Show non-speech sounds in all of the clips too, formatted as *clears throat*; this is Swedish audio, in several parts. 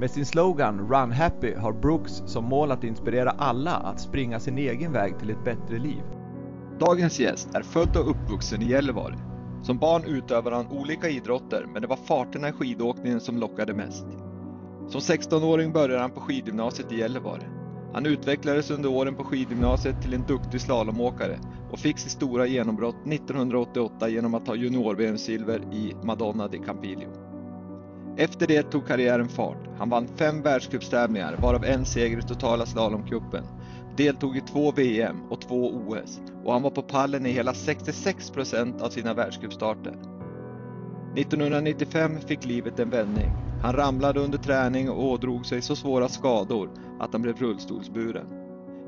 Med sin slogan Run Happy har Brooks som mål att inspirera alla att springa sin egen väg till ett bättre liv. Dagens gäst är född och uppvuxen i Gällivare. Som barn utövade han olika idrotter men det var farterna i skidåkningen som lockade mest. Som 16-åring började han på skidgymnasiet i Gällivare. Han utvecklades under åren på skidgymnasiet till en duktig slalomåkare och fick sitt stora genombrott 1988 genom att ta junior-VM-silver i Madonna di Campiglio. Efter det tog karriären fart. Han vann fem världscupstävlingar, varav en seger i totala slalomcupen. Deltog i två VM och två OS och han var på pallen i hela 66 procent av sina världscupstarter. 1995 fick livet en vändning. Han ramlade under träning och ådrog sig så svåra skador att han blev rullstolsburen.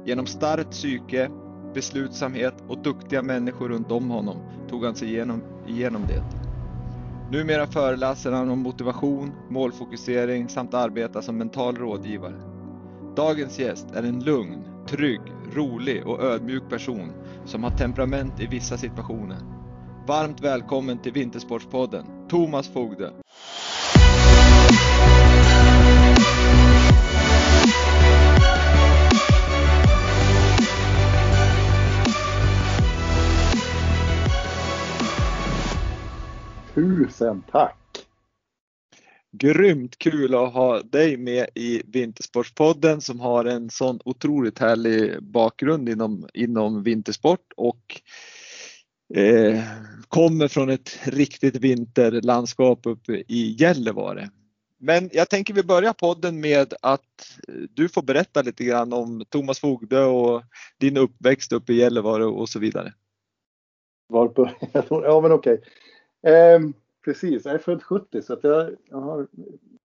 Genom starkt psyke, beslutsamhet och duktiga människor runt om honom tog han sig igenom, igenom det. Numera föreläser han om motivation, målfokusering samt arbetar som mental rådgivare. Dagens gäst är en lugn, trygg, rolig och ödmjuk person som har temperament i vissa situationer. Varmt välkommen till Vintersportspodden, Thomas Fogde. Tusen tack! Grymt kul att ha dig med i Vintersportspodden som har en sån otroligt härlig bakgrund inom, inom vintersport och eh, kommer från ett riktigt vinterlandskap uppe i Gällivare. Men jag tänker vi börjar podden med att du får berätta lite grann om Thomas Fogde och din uppväxt uppe i Gällivare och så vidare. Var *laughs* ja men okej. Eh, precis, jag är född 70 så att jag, jag har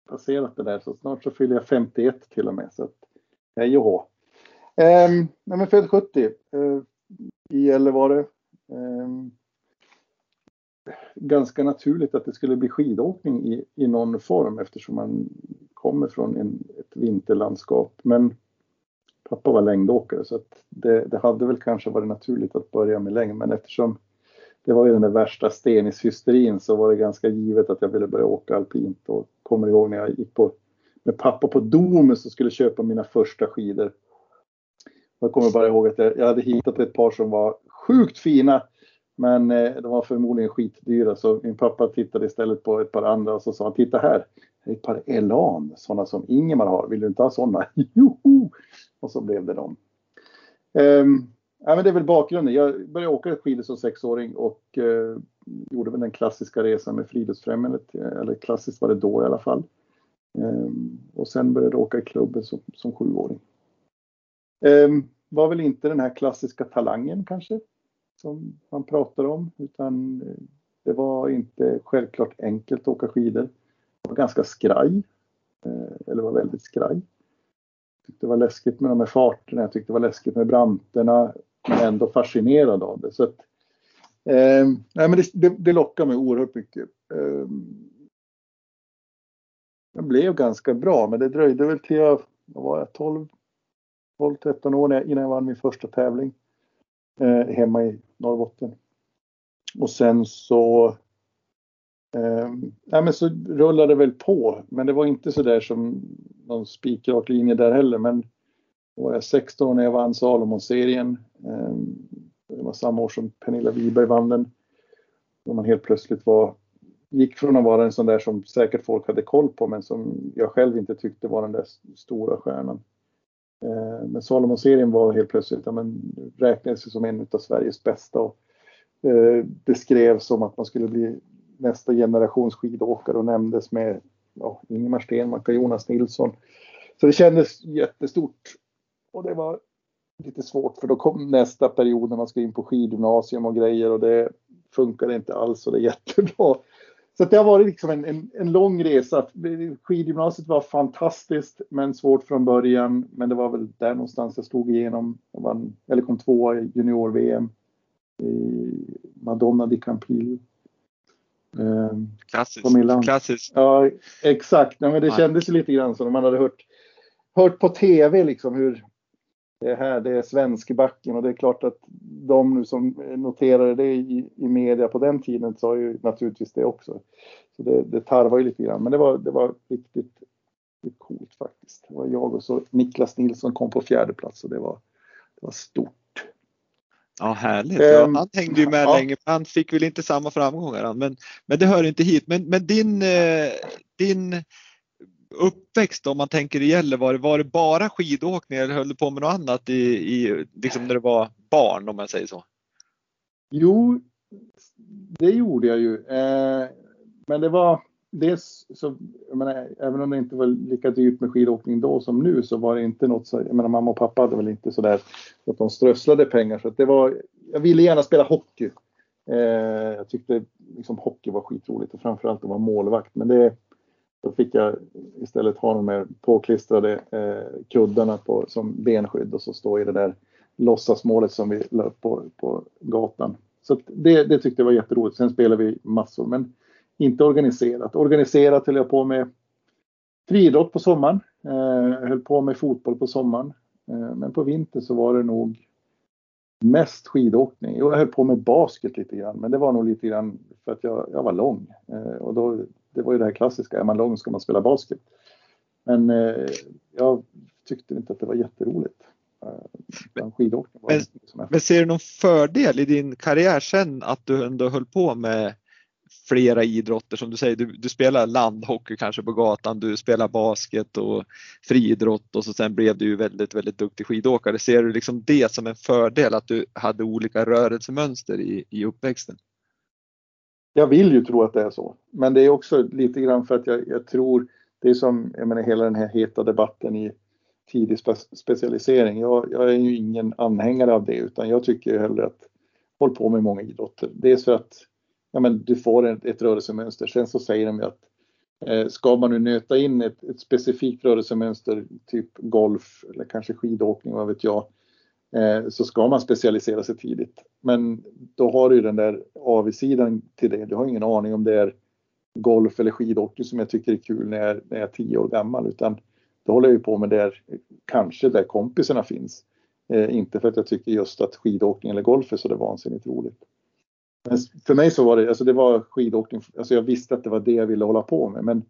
passerat det där så snart så fyller jag 51 till och med. Så att, hej och hå. Eh, nej men född 70 eh, i Gällivare. Eh, ganska naturligt att det skulle bli skidåkning i, i någon form eftersom man kommer från en, ett vinterlandskap. Men pappa var längdåkare så att det, det hade väl kanske varit naturligt att börja med längd. Men eftersom det var ju den där värsta stenishysterin så var det ganska givet att jag ville börja åka alpint och kommer ihåg när jag gick på med pappa på Domus och skulle köpa mina första skidor. Jag kommer bara ihåg att jag, jag hade hittat ett par som var sjukt fina men eh, de var förmodligen skitdyra så min pappa tittade istället på ett par andra och så sa han titta här, det är ett par Elan, sådana som Ingemar har, vill du inte ha sådana? *laughs* Joho! Och så blev det dem. Um, ja, men det är väl bakgrunden. Jag började åka skidor som sexåring och eh, gjorde väl den klassiska resan med Friluftsfrämjandet, eh, eller klassiskt var det då i alla fall. Ehm, och sen började jag åka i klubben som, som sjuåring. Ehm, var väl inte den här klassiska talangen kanske som man pratar om utan eh, det var inte självklart enkelt att åka skidor. Jag var ganska skraj. Eh, eller var väldigt skraj. Jag tyckte det var läskigt med de här farterna, jag tyckte det var läskigt med branterna men ändå fascinerad av det. Så att, eh, nej, men det, det, det lockar mig oerhört mycket. Eh, jag blev ganska bra men det dröjde väl till jag var jag, 12, 12-13 år innan jag vann min första tävling eh, hemma i Norrbotten. Och sen så eh, ja, men så rullade det väl på. Men det var inte så där som någon spikrak linje där heller. Men då var jag 16 när jag vann Salomon-serien. Ehm, det var samma år som Pernilla Wiberg vann den. Då man helt plötsligt var, gick från att vara en sån där som säkert folk hade koll på men som jag själv inte tyckte var den där stora stjärnan. Ehm, men Salomon-serien var helt plötsligt, ja, men, räknades som en av Sveriges bästa och eh, beskrevs som att man skulle bli nästa generations skidåkare och nämndes med ja, Ingemar Stenmark och Jonas Nilsson. Så det kändes jättestort. Och det var lite svårt för då kom nästa period när man ska in på skidgymnasium och grejer och det funkade inte alls och det är jättebra. så det har varit liksom en, en, en, lång resa. Skidgymnasiet var fantastiskt men svårt från början. Men det var väl där någonstans jag stod igenom. Jag vann, eller kom tvåa i junior-VM. I Madonna di Campillo. Ehm, klassiskt. Klassiskt. Ja, exakt. Nej, men det kändes lite grann som man hade hört, hört på tv liksom hur det här det är svenskbacken och det är klart att de nu som noterade det i, i media på den tiden sa ju naturligtvis det också. Så det, det tarvar ju lite grann, men det var, det var riktigt, riktigt coolt faktiskt. Det var jag och så Niklas Nilsson kom på fjärde plats och det var, det var stort. Ja härligt. Ja, ehm, han hängde ju med ja. länge. Han fick väl inte samma framgångar men, men det hör inte hit. Men, men din, eh, din uppväxt om man tänker i Gällivare, var det bara skidåkning eller höll du på med något annat i, i, liksom när du var barn om man säger så? Jo, det gjorde jag ju. Eh, men det var dels så, jag menar, även om det inte var lika dyrt med skidåkning då som nu så var det inte något så, jag menar mamma och pappa hade väl inte sådär att de strösslade pengar så att det var, jag ville gärna spela hockey. Eh, jag tyckte liksom hockey var skitroligt och framförallt att vara målvakt men det då fick jag istället ha de här påklistrade eh, kuddarna på, som benskydd och så stå i det där låtsasmålet som vi la upp på, på gatan. Så det, det tyckte jag var jätteroligt. Sen spelade vi massor, men inte organiserat. Organiserat höll jag på med friidrott på sommaren. Eh, höll på med fotboll på sommaren. Eh, men på vintern så var det nog mest skidåkning. Jag höll på med basket lite grann, men det var nog lite grann för att jag, jag var lång. Eh, och då det var ju det här klassiska, är man lång ska man spela basket. Men eh, jag tyckte inte att det var jätteroligt. Eh, var men, men ser du någon fördel i din karriär sen att du ändå höll på med flera idrotter som du säger, du, du spelar landhockey kanske på gatan, du spelar basket och friidrott och så sen blev du ju väldigt, väldigt duktig skidåkare. Ser du liksom det som en fördel att du hade olika rörelsemönster i, i uppväxten? Jag vill ju tro att det är så. Men det är också lite grann för att jag, jag tror, det är som jag menar, hela den här heta debatten i tidig spe, specialisering. Jag, jag, är ju ingen anhängare av det utan jag tycker hellre att håll på med många idrotter. Dels för att ja, men du får ett, ett rörelsemönster. Sen så säger de ju att eh, ska man nu nöta in ett, ett specifikt rörelsemönster, typ golf eller kanske skidåkning, vad vet jag, Eh, Eh, så ska man specialisera sig tidigt. Men då har du den där avsidan till det. Du har ingen aning om det är golf eller skidåkning som jag tycker är kul när jag, när jag är tio år gammal utan då håller jag ju på med där, kanske där kompisarna finns. Eh, inte för att jag tycker just att skidåkning eller golf är så det vansinnigt roligt. Men för mig så var det, alltså det var skidåkning, alltså jag visste att det var det jag ville hålla på med men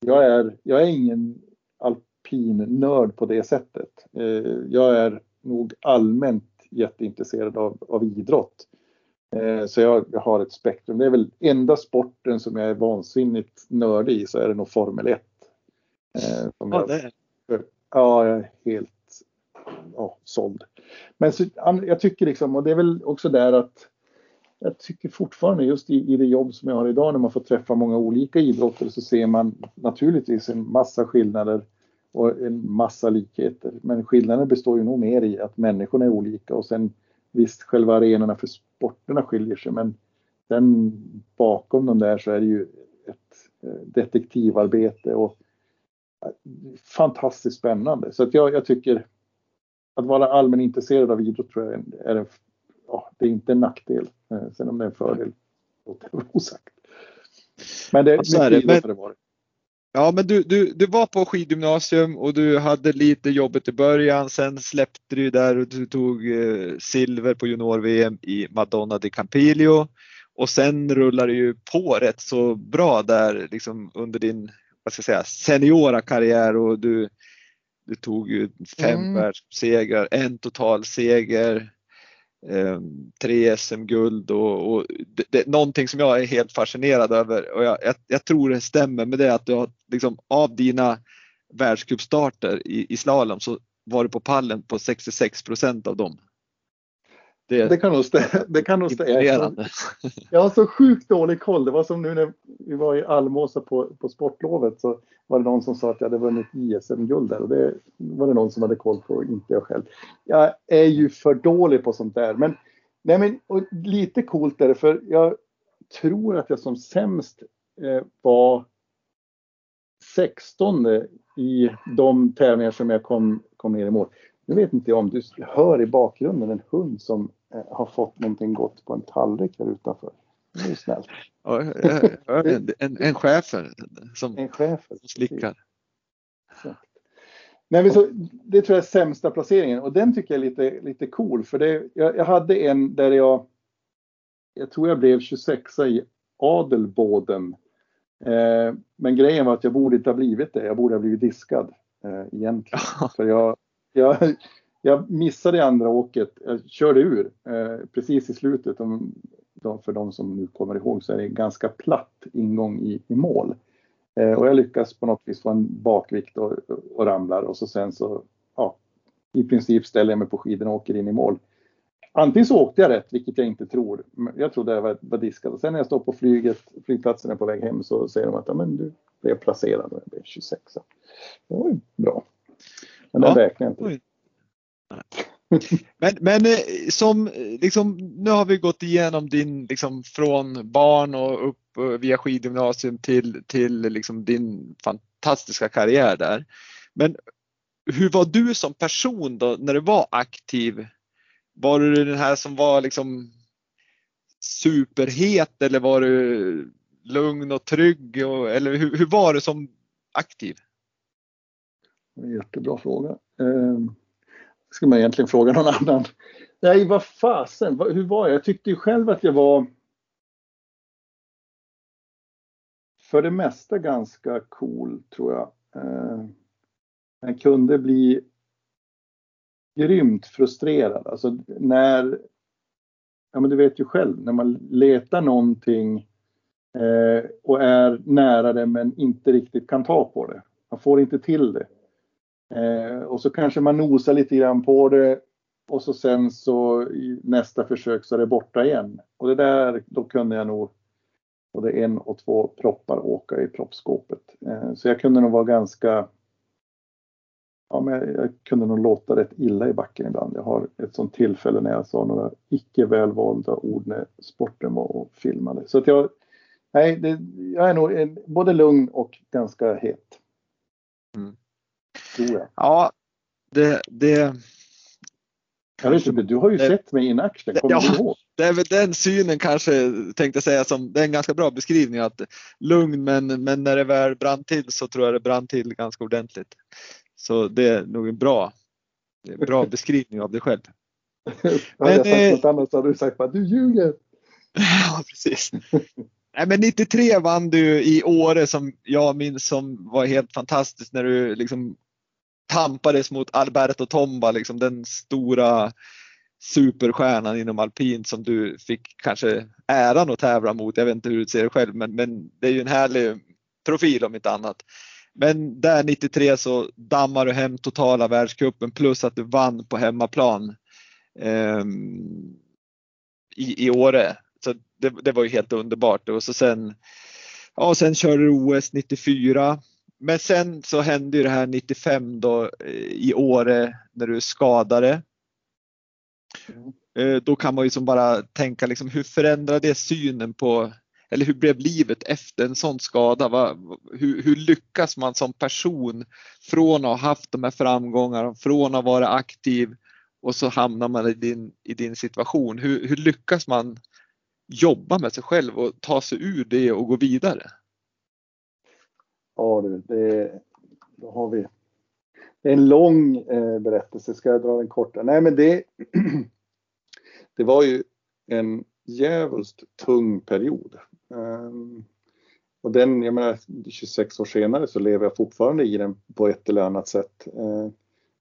jag är, jag är ingen alpin nörd på det sättet. Eh, jag är nog allmänt jätteintresserad av, av idrott. Eh, så jag, jag, har ett spektrum. Det är väl enda sporten som jag är vansinnigt nördig i så är det nog Formel 1. Eh, ja, jag, det ja, jag är helt ja, såld. Men så, jag tycker liksom, och det är väl också där att jag tycker fortfarande just i, i det jobb som jag har idag när man får träffa många olika idrotter så ser man naturligtvis en massa skillnader och en massa likheter. Men skillnaden består ju nog mer i att människorna är olika och sen visst själva arenorna för sporterna skiljer sig men sen bakom dem där så är det ju ett eh, detektivarbete och eh, fantastiskt spännande. Så att jag, jag tycker att vara allmänintresserad av idrott tror jag är en, ja, det är inte en nackdel. Eh, sen om det är en fördel låter jag osagt. Men det, är det. Men, det varit. Ja, men du, du, du var på skidgymnasium och du hade lite jobbet i början. Sen släppte du där och du tog eh, silver på junior-VM i Madonna di Campiglio. Och sen rullar det ju på rätt så bra där liksom under din vad ska jag säga, seniora karriär och du, du tog ju fem mm. världssegrar, en totalseger, eh, tre SM-guld och, och det, det, någonting som jag är helt fascinerad över och jag, jag, jag tror det stämmer med det att du har liksom av dina världscupstarter i, i slalom så var du på pallen på 66 procent av dem. Det, *laughs* det, kan nog stämma. Det kan nog stämma. Jag har så sjukt dålig koll. Det var som nu när vi var i Almåsa på, på sportlovet så var det någon som sa att jag hade vunnit ISM-guld där och det var det någon som hade koll på, inte jag själv. Jag är ju för dålig på sånt där. Men, nej men lite coolt är det för jag tror att jag som sämst eh, var 16 i de tävlingar som jag kom, kom ner i mål. Nu vet inte jag om du hör i bakgrunden en hund som eh, har fått någonting gott på en tallrik där utanför. Det är ju snällt. *laughs* Ja, en, en, en schäfer som, En schäfer. som slickar. Nej, så, det tror jag är sämsta placeringen och den tycker jag är lite, lite cool för det, jag, jag hade en där jag, jag tror jag blev 26 i Adelboden. Eh, men grejen var att jag borde inte ha blivit det, jag borde ha blivit diskad eh, egentligen. *laughs* För jag, jag, jag missade i andra åket, jag körde ur eh, precis i slutet. Om, för de som nu kommer ihåg så är det en ganska platt ingång i, i mål. Eh, och jag lyckas på något vis få en bakvikt och, och ramlar och så sen så ja, i princip ställer jag mig på skidorna och åker in i mål. Antingen så åkte jag rätt, vilket jag inte tror. Men Jag trodde jag var, var diskad. Och sen när jag står på flyget, flygplatsen är på väg hem så säger de att ja, men du blev placerad och jag blev 26. Det var ju bra. Men den Ja. räknar jag inte. Men, men eh, som eh, liksom, nu har vi gått igenom din liksom från barn och upp eh, via skidgymnasium till, till liksom din fantastiska karriär där. Men hur var du som person då när du var aktiv? Var du den här som var liksom superhet eller var du lugn och trygg? Och, eller hur, hur var du som aktiv? Jättebra fråga. Eh, ska man egentligen fråga någon annan. Nej, vad fasen, vad- hur var jag? Jag tyckte ju själv att jag var för det mesta ganska cool, tror jag. Eh, jag kunde bli grymt frustrerad. Alltså när, ja men du vet ju själv, när man letar någonting eh, och är nära det men inte riktigt kan ta på det. Man får inte till det. Eh, och så kanske man nosar lite grann på det och så sen så i nästa försök så är det borta igen. Och det där, då kunde jag nog både en och två proppar åka i proppskåpet. Eh, så jag kunde nog vara ganska Ja, men jag, kunde nog låta rätt illa i backen ibland. Jag har ett sånt tillfälle när jag sa några icke välvalda ord när sporten var och filmade. Så att jag, nej, det, jag är nog både lugn och ganska het. Mm. Tror jag. Ja, det, det, du har ju Det- sett mig in action, kommer Ja. du ihåg? det är väl den synen kanske tänkte jag säga som det är en ganska bra beskrivning att lugn men, men när det väl brann till så tror jag det brann till ganska ordentligt. Så det är nog en bra, en bra *laughs* beskrivning av dig själv. Hade jag sagt eh, något annat så hade du sagt att du ljuger. *laughs* Ja, precis. Nej, men 93 vann du i Åre som jag minns som var helt fantastiskt när du liksom tampades mot Alberto Tomba, liksom den stora superstjärnan inom alpint som du fick kanske äran att tävla mot. Jag vet inte hur du ser det själv, men, men det är ju en härlig profil om inte annat. Men där 93 så dammar du hem totala världscupen plus att du vann på hemmaplan eh, i, i Åre. Det, det var ju helt underbart. Och så sen, ja, sen körde du OS 94. Men sen så hände ju det här 95 då eh, i Åre när du skadade. Eh, Då kan man ju som bara tänka liksom hur förändrade det synen på eller hur blev livet efter en sån skada? Va, hur, hur lyckas man som person från att ha haft de här framgångarna, från att vara aktiv och så hamnar man i din, i din situation. Hur, hur lyckas man jobba med sig själv och ta sig ur det och gå vidare? Ja du, det, då har vi. Det är en lång eh, berättelse, ska jag dra den korta? Nej men det, *clears throat* det var ju en djävulskt tung period. Um, och den, jag menar 26 år senare så lever jag fortfarande i den på ett eller annat sätt. Uh,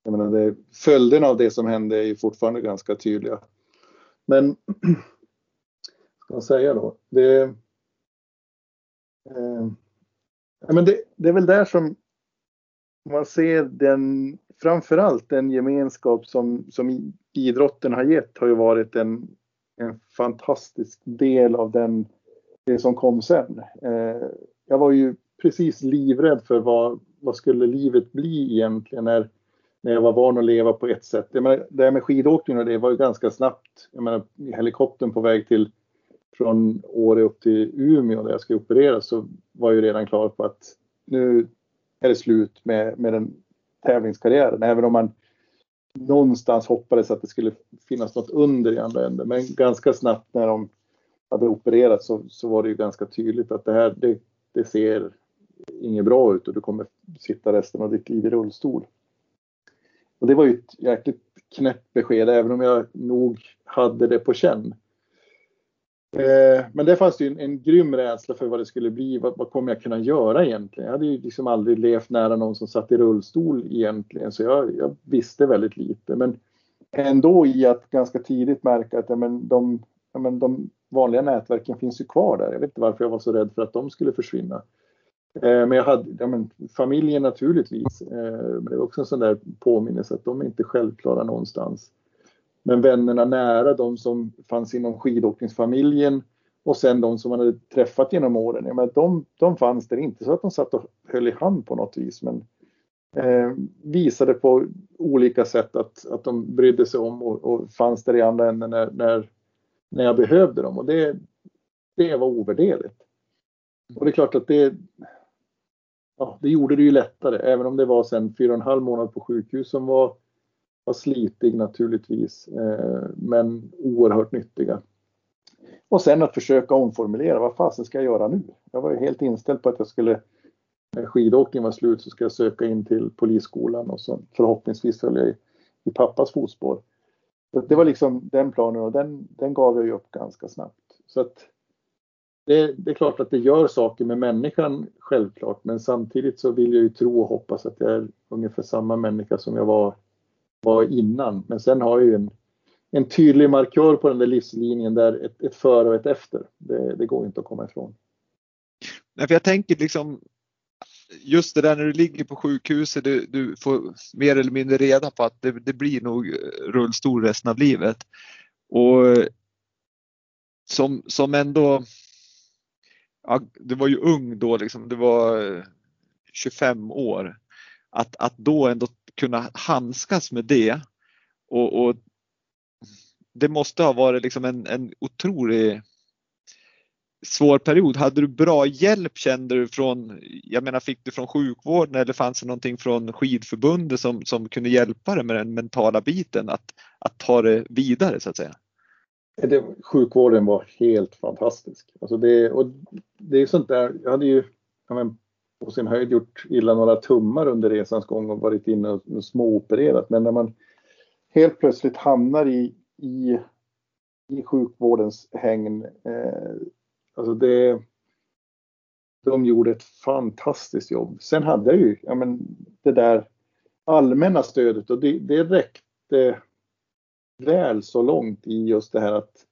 jag menar det, följderna av det som hände är ju fortfarande ganska tydliga. Men, *clears throat* man säga då, det eh, men det, det är väl där som man ser den, framförallt den gemenskap som, som idrotten har gett har ju varit en, en fantastisk del av den, det som kom sen. Eh, jag var ju precis livrädd för vad, vad skulle livet bli egentligen när, när jag var van att leva på ett sätt. Jag menar, det här med skidåkning och det var ju ganska snabbt. Jag menar, helikoptern på väg till från Åre upp till Umeå där jag ska opereras så var jag ju redan klar på att nu är det slut med, med den tävlingskarriären. Även om man någonstans hoppades att det skulle finnas något under i andra änden. Men ganska snabbt när de hade opererat så, så var det ju ganska tydligt att det här det, det ser inget bra ut och du kommer sitta resten av ditt liv i rullstol. Och det var ju ett jäkligt knäppt besked även om jag nog hade det på känn. Eh, men det fanns ju en, en grym rädsla för vad det skulle bli. Vad, vad kommer jag kunna göra egentligen? Jag hade ju liksom aldrig levt nära någon som satt i rullstol egentligen så jag, jag visste väldigt lite. Men ändå i att ganska tidigt märka att ja, men de, ja, men de vanliga nätverken finns ju kvar där. Jag vet inte varför jag var så rädd för att de skulle försvinna. Eh, men jag hade ja, men familjen naturligtvis. Eh, men det var också en sån där påminnelse att de är inte självklara någonstans. Men vännerna nära, de som fanns inom skidåkningsfamiljen och sen de som man hade träffat genom åren, ja, men de, de fanns där. Inte så att de satt och höll i hand på något vis, men eh, visade på olika sätt att, att de brydde sig om och, och fanns där i andra änden när, när, när jag behövde dem. Och det, det var ovärderligt. Och det är klart att det, ja, det gjorde det ju lättare, även om det var sen fyra och en halv månad på sjukhus som var, var slitig naturligtvis, eh, men oerhört nyttiga. Och sen att försöka omformulera, vad fasen ska jag göra nu? Jag var ju helt inställd på att jag skulle, när skidåkningen var slut så ska jag söka in till polisskolan och så förhoppningsvis följa i, i pappas fotspår. Det var liksom den planen och den, den gav jag ju upp ganska snabbt. Så att det, det, är klart att det gör saker med människan, självklart, men samtidigt så vill jag ju tro och hoppas att jag är ungefär samma människa som jag var, var innan. Men sen har jag ju en, en tydlig markör på den där livslinjen där ett, ett före och ett efter. Det, det går inte att komma ifrån. Nej, för jag tänker liksom just det där när du ligger på sjukhuset, du, du får mer eller mindre reda på att det, det blir nog rullstol resten av livet. Och som, som ändå ja, du var ju ung då, liksom, du var 25 år. Att, att då ändå kunna handskas med det och, och det måste ha varit liksom en, en otrolig svår period. Hade du bra hjälp kände du från, jag menar fick du från sjukvården eller fanns det någonting från skidförbundet som, som kunde hjälpa dig med den mentala biten att, att ta det vidare så att säga? Det, sjukvården var helt fantastisk. Alltså det, och det är sånt där, jag hade ju men, på sin höjd gjort illa några tummar under resans gång och varit inne och, småopererat. Men när man helt plötsligt hamnar i, i, i sjukvårdens hägn, eh, alltså det, de gjorde ett fantastiskt jobb. Sen hade jag ju ja, men, det där allmänna stödet och det, det räckte väl så långt i just det här att,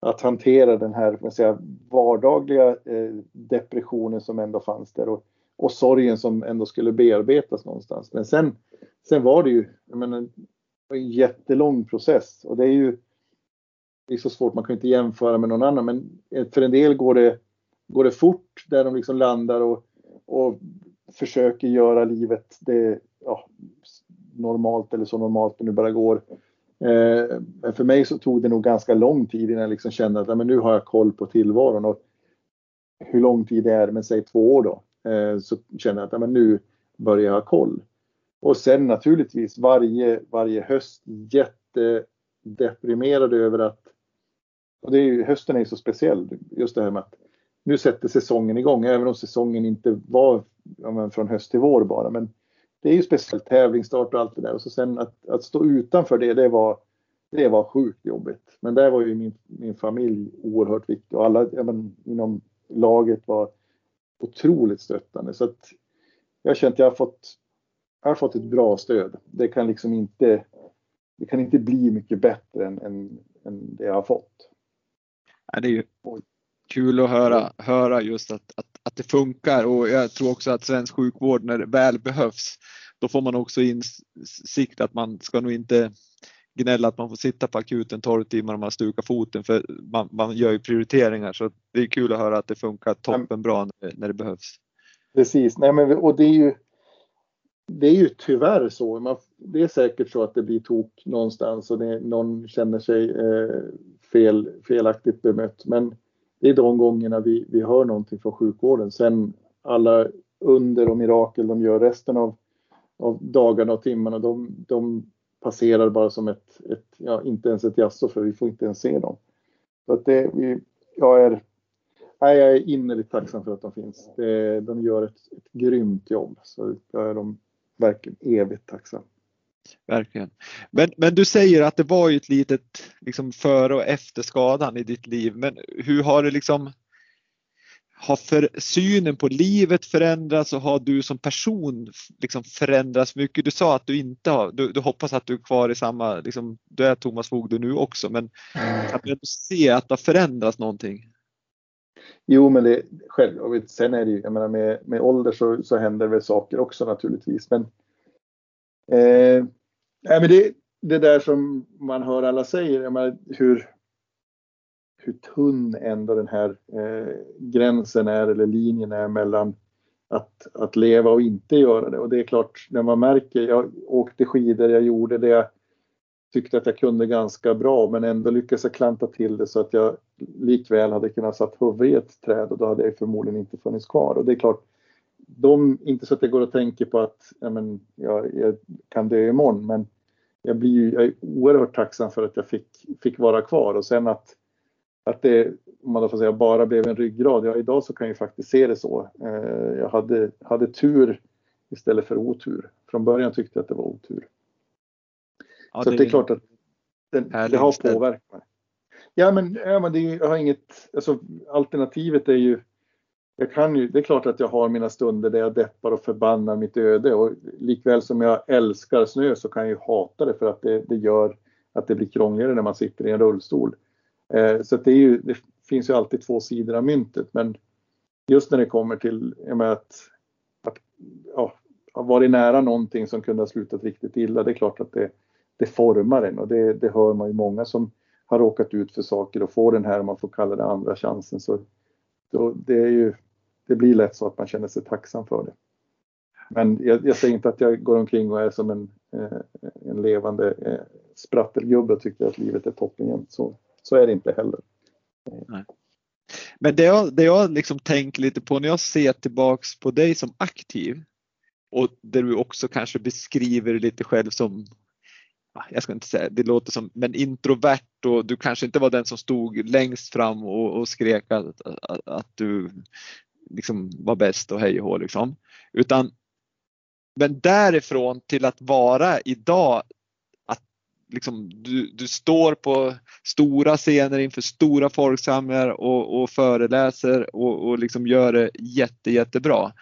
att hantera den här säga, vardagliga eh, depressionen som ändå fanns där och, och sorgen som ändå skulle bearbetas någonstans. Men sen, sen var det ju jag menar, en jättelång process och det är ju det är så svårt, man kan inte jämföra med någon annan men för en del går det, går det fort där de liksom landar och, och försöker göra livet det, ja, normalt eller så normalt det nu bara går. Eh, men för mig så tog det nog ganska lång tid innan jag liksom kände att men nu har jag koll på tillvaron. Och hur lång tid det är, men säg två år då, Eh, så känner jag att men nu börjar jag ha koll. Och sen naturligtvis varje, varje höst jättedeprimerad över att och det är ju, hösten är så speciell, just det här med att nu sätter säsongen igång, även om säsongen inte var ja, från höst till vår bara. Men det är ju speciellt tävlingsstart och allt det där. Och så sen att, att stå utanför det, det var, det var sjukt jobbigt. Men där var ju min, min familj oerhört viktig och alla men, inom laget var otroligt stöttande. Så att jag har känt att jag har fått, jag har fått ett bra stöd. Det kan liksom inte, det kan inte bli mycket bättre än, än, än det jag har fått. Ja, det är ju kul att höra, höra just att, att, att det funkar och jag tror också att svensk sjukvård när det väl behövs, då får man också insikt att man ska nog inte gnälla att man får sitta på akuten 12 timmar om man stukar foten för man, man gör ju prioriteringar så det är kul att höra att det funkar toppenbra när, när det behövs. Precis, Nej, men, och det är ju det är ju tyvärr så. Man, det är säkert så att det blir tok någonstans och det, någon känner sig eh, fel, felaktigt bemött. Men det är de gångerna vi, vi hör någonting från sjukvården. Sen alla under och mirakel de gör resten av, av dagarna och timmarna, de, de passerar bara som ett, ett, ja, inte ens ett jaså för vi får inte ens se dem. Så att det, vi, jag, är, nej, jag är innerligt tacksam för att de finns. Det, de gör ett, ett grymt jobb, så jag är dem verkligen evigt tacksam. Verkligen. Men, men du säger att det var ju ett litet liksom före och efter skadan i ditt liv. Men hur har det liksom har för, synen på livet förändrats och har du som person liksom förändrats mycket? Du sa att du inte har, du, du hoppas att du är kvar i samma, liksom, du är Thomas Fogde nu också, men kan du se att det har förändrats någonting? Jo, men det själv, sen är det ju, jag menar med, med ålder så, så händer väl saker också naturligtvis, men Eh, nej, men det, det där som man hör alla säger, menar, hur, hur tunn ändå den här eh, gränsen är eller linjen är mellan att, att leva och inte göra det. Och det är klart, när man märker, jag åkte skidor, jag gjorde det jag tyckte att jag kunde ganska bra men ändå lyckades jag klanta till det så att jag likväl hade kunnat satt huvudet i ett träd och då hade jag förmodligen inte funnits kvar. Och det är klart, de, inte så att jag går och tänker på att ja, men, jag, jag kan dö imorgon men jag, blir ju, jag är oerhört tacksam för att jag fick, fick vara kvar och sen att, att det, om man då får säga, bara blev en ryggrad. Ja, idag så kan jag faktiskt se det så. Eh, jag hade, hade tur istället för otur. Från början tyckte jag att det var otur. Ja, så det, det är klart att det, det har påverkat mig. Ja men, ja, men det, jag har inget, alltså, alternativet är ju jag kan ju, det är klart att jag har mina stunder där jag deppar och förbannar mitt öde och likväl som jag älskar snö så kan jag ju hata det för att det, det gör att det blir krångligare när man sitter i en rullstol. Eh, så det, är ju, det finns ju alltid två sidor av myntet men just när det kommer till med att, att ja, ha varit nära någonting som kunde ha slutat riktigt illa, det är klart att det, det formar en och det, det hör man ju många som har råkat ut för saker och får den här, om man får kalla det andra chansen, så det, är ju, det blir lätt så att man känner sig tacksam för det. Men jag, jag säger inte att jag går omkring och är som en, eh, en levande eh, sprattelgubbe och tycker att livet är toppen så, så är det inte heller. Nej. Men det jag, det jag liksom tänker lite på när jag ser tillbaks på dig som aktiv och där du också kanske beskriver lite själv som jag ska inte säga, det låter som, men introvert och du kanske inte var den som stod längst fram och, och skrek att, att, att, du liksom var bäst och hej och hå liksom. Utan, men därifrån till att vara idag liksom, du, du står på stora scener inför stora folksamlingar och, och föreläser och, och liksom gör det jätte, jättebra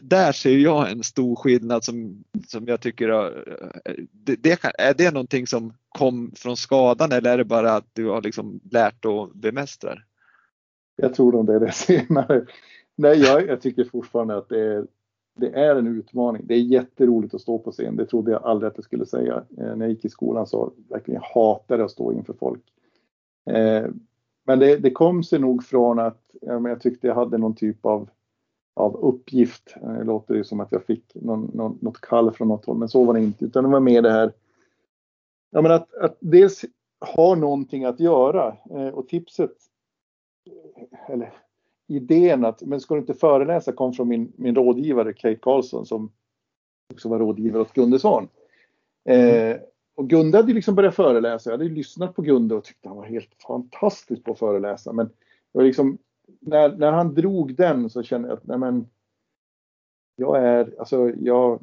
där ser jag en stor skillnad som, som jag tycker, eh, det, det kan, är det någonting som kom från skadan eller är det bara att du har liksom lärt att bemästra? Jag tror nog det är det senare. Nej, jag, jag tycker fortfarande att det är, det är en utmaning. Det är jätteroligt att stå på scen. Det trodde jag aldrig att jag skulle säga. Eh, när jag gick i skolan så verkligen hatade jag att stå inför folk. Eh, men det, det, kom sig nog från att ja, jag tyckte jag hade någon typ av av uppgift. Eh, det låter ju som att jag fick någon, någon, något kall från något håll, men så var det inte. Utan det var mer det här ja, men att, att dels ha någonting att göra eh, och tipset, eller idén att, men ska du inte föreläsa kom från min, min rådgivare Kate Karlsson som också var rådgivare åt Gunde Svan. Eh, och Gunde hade liksom börjat föreläsa. Jag hade lyssnat på Gunde och tyckte han var helt fantastisk på att föreläsa. Men det var liksom när, när han drog den så kände jag att nej men, jag är, alltså jag,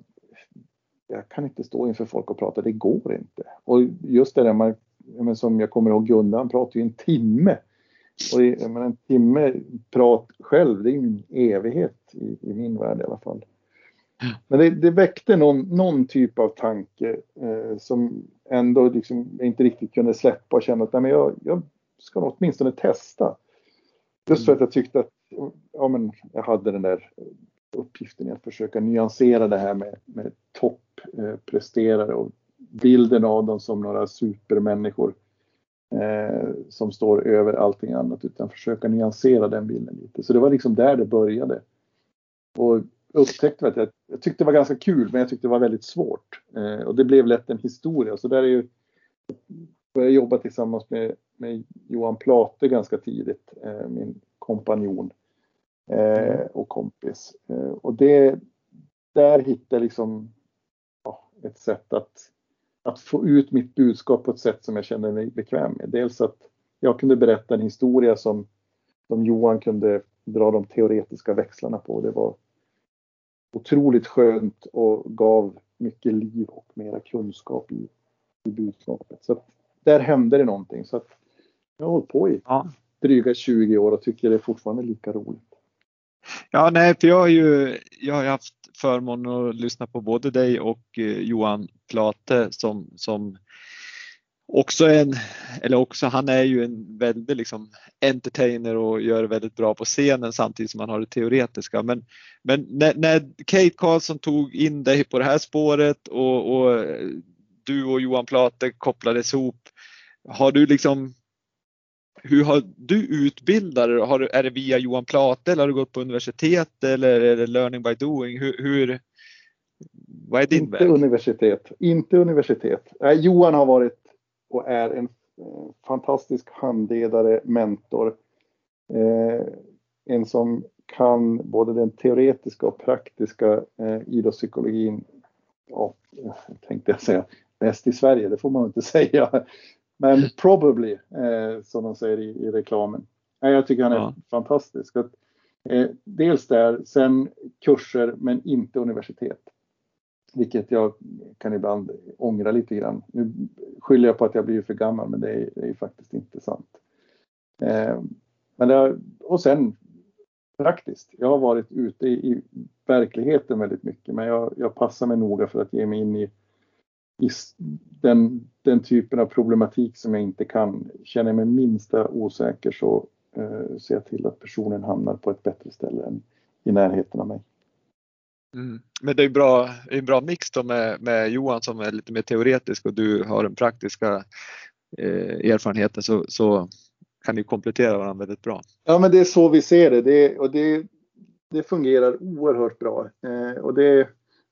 jag kan inte stå inför folk och prata, det går inte. Och just det där man, men som jag kommer ihåg Gunnar, han pratade ju en timme. Och det, men en timme prat själv, det är ju en evighet i, i min värld i alla fall. Men det, det väckte någon, någon, typ av tanke eh, som ändå liksom inte riktigt kunde släppa och känna att nej, men jag, jag ska åtminstone testa. Just för att jag tyckte att ja, men jag hade den där uppgiften i att försöka nyansera det här med, med toppresterare eh, och bilden av dem som några supermänniskor eh, som står över allting annat utan försöka nyansera den bilden lite. Så det var liksom där det började. Och upptäckte att jag, jag tyckte det var ganska kul men jag tyckte det var väldigt svårt. Eh, och det blev lätt en historia. Så där är ju började jobba tillsammans med, med Johan Plate ganska tidigt, eh, min kompanjon eh, och kompis. Eh, och det, där hittade jag liksom ja, ett sätt att, att få ut mitt budskap på ett sätt som jag kände mig bekväm med. Dels att jag kunde berätta en historia som, som Johan kunde dra de teoretiska växlarna på. Det var otroligt skönt och gav mycket liv och mera kunskap i, i budskapet. Så där hände det någonting. Så jag har hållit på i ja. dryga 20 år och tycker det är fortfarande lika roligt. Ja, nej, för jag har ju jag har haft förmånen att lyssna på både dig och eh, Johan Plate som, som också en, eller också han är ju en väldigt liksom entertainer och gör väldigt bra på scenen samtidigt som han har det teoretiska. Men, men när, när Kate Karlsson tog in dig på det här spåret och, och du och Johan Plate kopplades ihop, har du liksom hur har du utbildat dig? Har är det via Johan Plate eller har du gått på universitet eller är det learning by doing? Hur, hur vad är din inte väg? Universitet. Inte universitet. Äh, Johan har varit och är en eh, fantastisk handledare, mentor. Eh, en som kan både den teoretiska och praktiska eh, idrottspsykologin. Ja, tänkte jag säga bäst i Sverige, det får man inte *laughs* säga. Men probably, eh, som de säger i, i reklamen. Eh, jag tycker han är ja. fantastisk. Att, eh, dels där, sen kurser men inte universitet. Vilket jag kan ibland ångra lite grann. Nu skyller jag på att jag blir för gammal men det är, det är faktiskt inte sant. Eh, men det, och sen praktiskt. Jag har varit ute i, i verkligheten väldigt mycket men jag, jag, passar mig noga för att ge mig in i den, den, typen av problematik som jag inte kan. Känner jag mig minsta osäker så eh, ser jag till att personen hamnar på ett bättre ställe än i närheten av mig. Mm. Men det är bra, en bra mix då med, med Johan som är lite mer teoretisk och du har den praktiska eh, erfarenheten så, så kan ni komplettera varandra väldigt bra. Ja men det är så vi ser det, det och det, det fungerar oerhört bra. Eh, och det,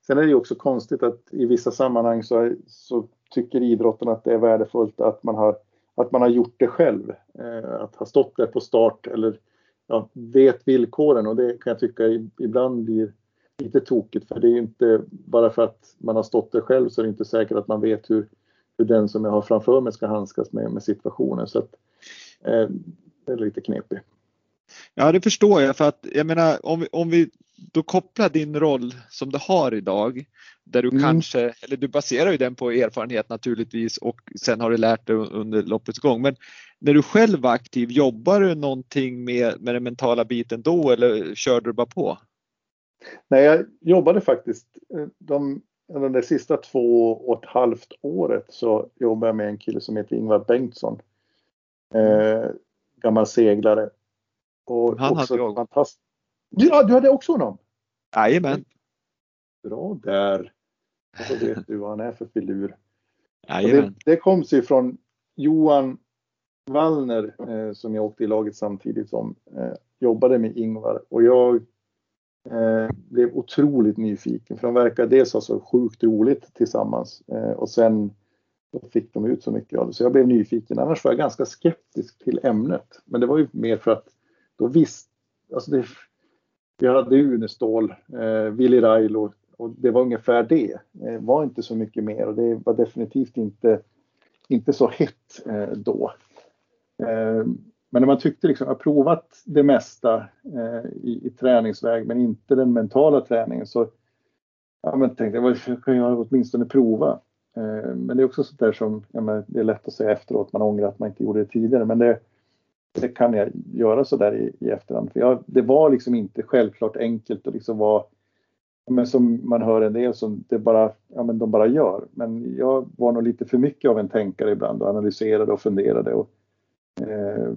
sen är det ju också konstigt att i vissa sammanhang så, så tycker idrotten att det är värdefullt att man har, att man har gjort det själv. Eh, att ha stått där på start eller ja, vet villkoren och det kan jag tycka ibland blir lite tokigt för det är inte bara för att man har stått där själv så är det inte säkert att man vet hur, hur den som jag har framför mig ska handskas med, med situationen. Så att, eh, det är lite knepigt. Ja, det förstår jag för att jag menar om vi, om vi då kopplar din roll som du har idag där du mm. kanske, eller du baserar ju den på erfarenhet naturligtvis och sen har du lärt dig under loppets gång. Men när du själv var aktiv, jobbar du någonting med, med den mentala biten då eller körde du bara på? Nej, jag jobbade faktiskt eh, de, de, de sista två och ett halvt året så jobbade jag med en kille som heter Ingvar Bengtsson. Eh, gammal seglare. Och Han också hade jag. Fantast... Ja, du hade också honom? Jajamän. Bra där. Då vet du vad han är för filur. Det, det kom sig från Johan Wallner eh, som jag åkte i laget samtidigt som eh, jobbade med Ingvar och jag Eh, blev otroligt nyfiken för de verkar dels ha så sjukt roligt tillsammans eh, och sen fick de ut så mycket av det. Så jag blev nyfiken. Annars var jag ganska skeptisk till ämnet. Men det var ju mer för att då visste, alltså det, vi hade Unestål, eh, Willy Railo och det var ungefär det. Det eh, var inte så mycket mer och det var definitivt inte, inte så hett eh, då. Eh, men när man tyckte liksom, jag har provat det mesta eh, i, i träningsväg men inte den mentala träningen så ja, men tänkte jag, vad kan jag åtminstone prova? Eh, men det är också sånt där som, ja, men det är lätt att säga efteråt, man ångrar att man inte gjorde det tidigare men det, inte kan jag göra så där i, i efterhand. För jag, det var liksom inte självklart enkelt att liksom vara men som man hör en del som det bara, ja men de bara gör. Men jag var nog lite för mycket av en tänkare ibland och analyserade och funderade och Eh,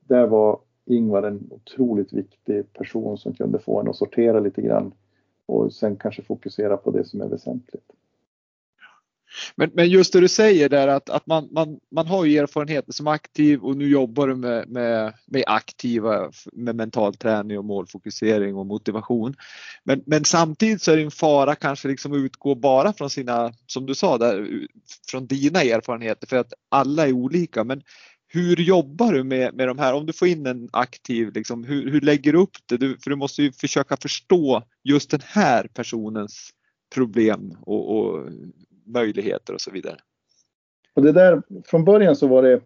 där var Ingvar en otroligt viktig person som kunde få en att sortera lite grann och sen kanske fokusera på det som är väsentligt. Men, men just det du säger där att, att man, man, man har ju erfarenheter som aktiv och nu jobbar du med, med, med aktiva med mental träning och målfokusering och motivation. Men, men samtidigt så är det en fara kanske liksom att utgå bara från sina, som du sa, där, från dina erfarenheter för att alla är olika. Men hur jobbar du med, med de här? Om du får in en aktiv, liksom, hur, hur lägger du upp det? Du, för du måste ju försöka förstå just den här personens problem och, och möjligheter och så vidare. Och det där, från början så var det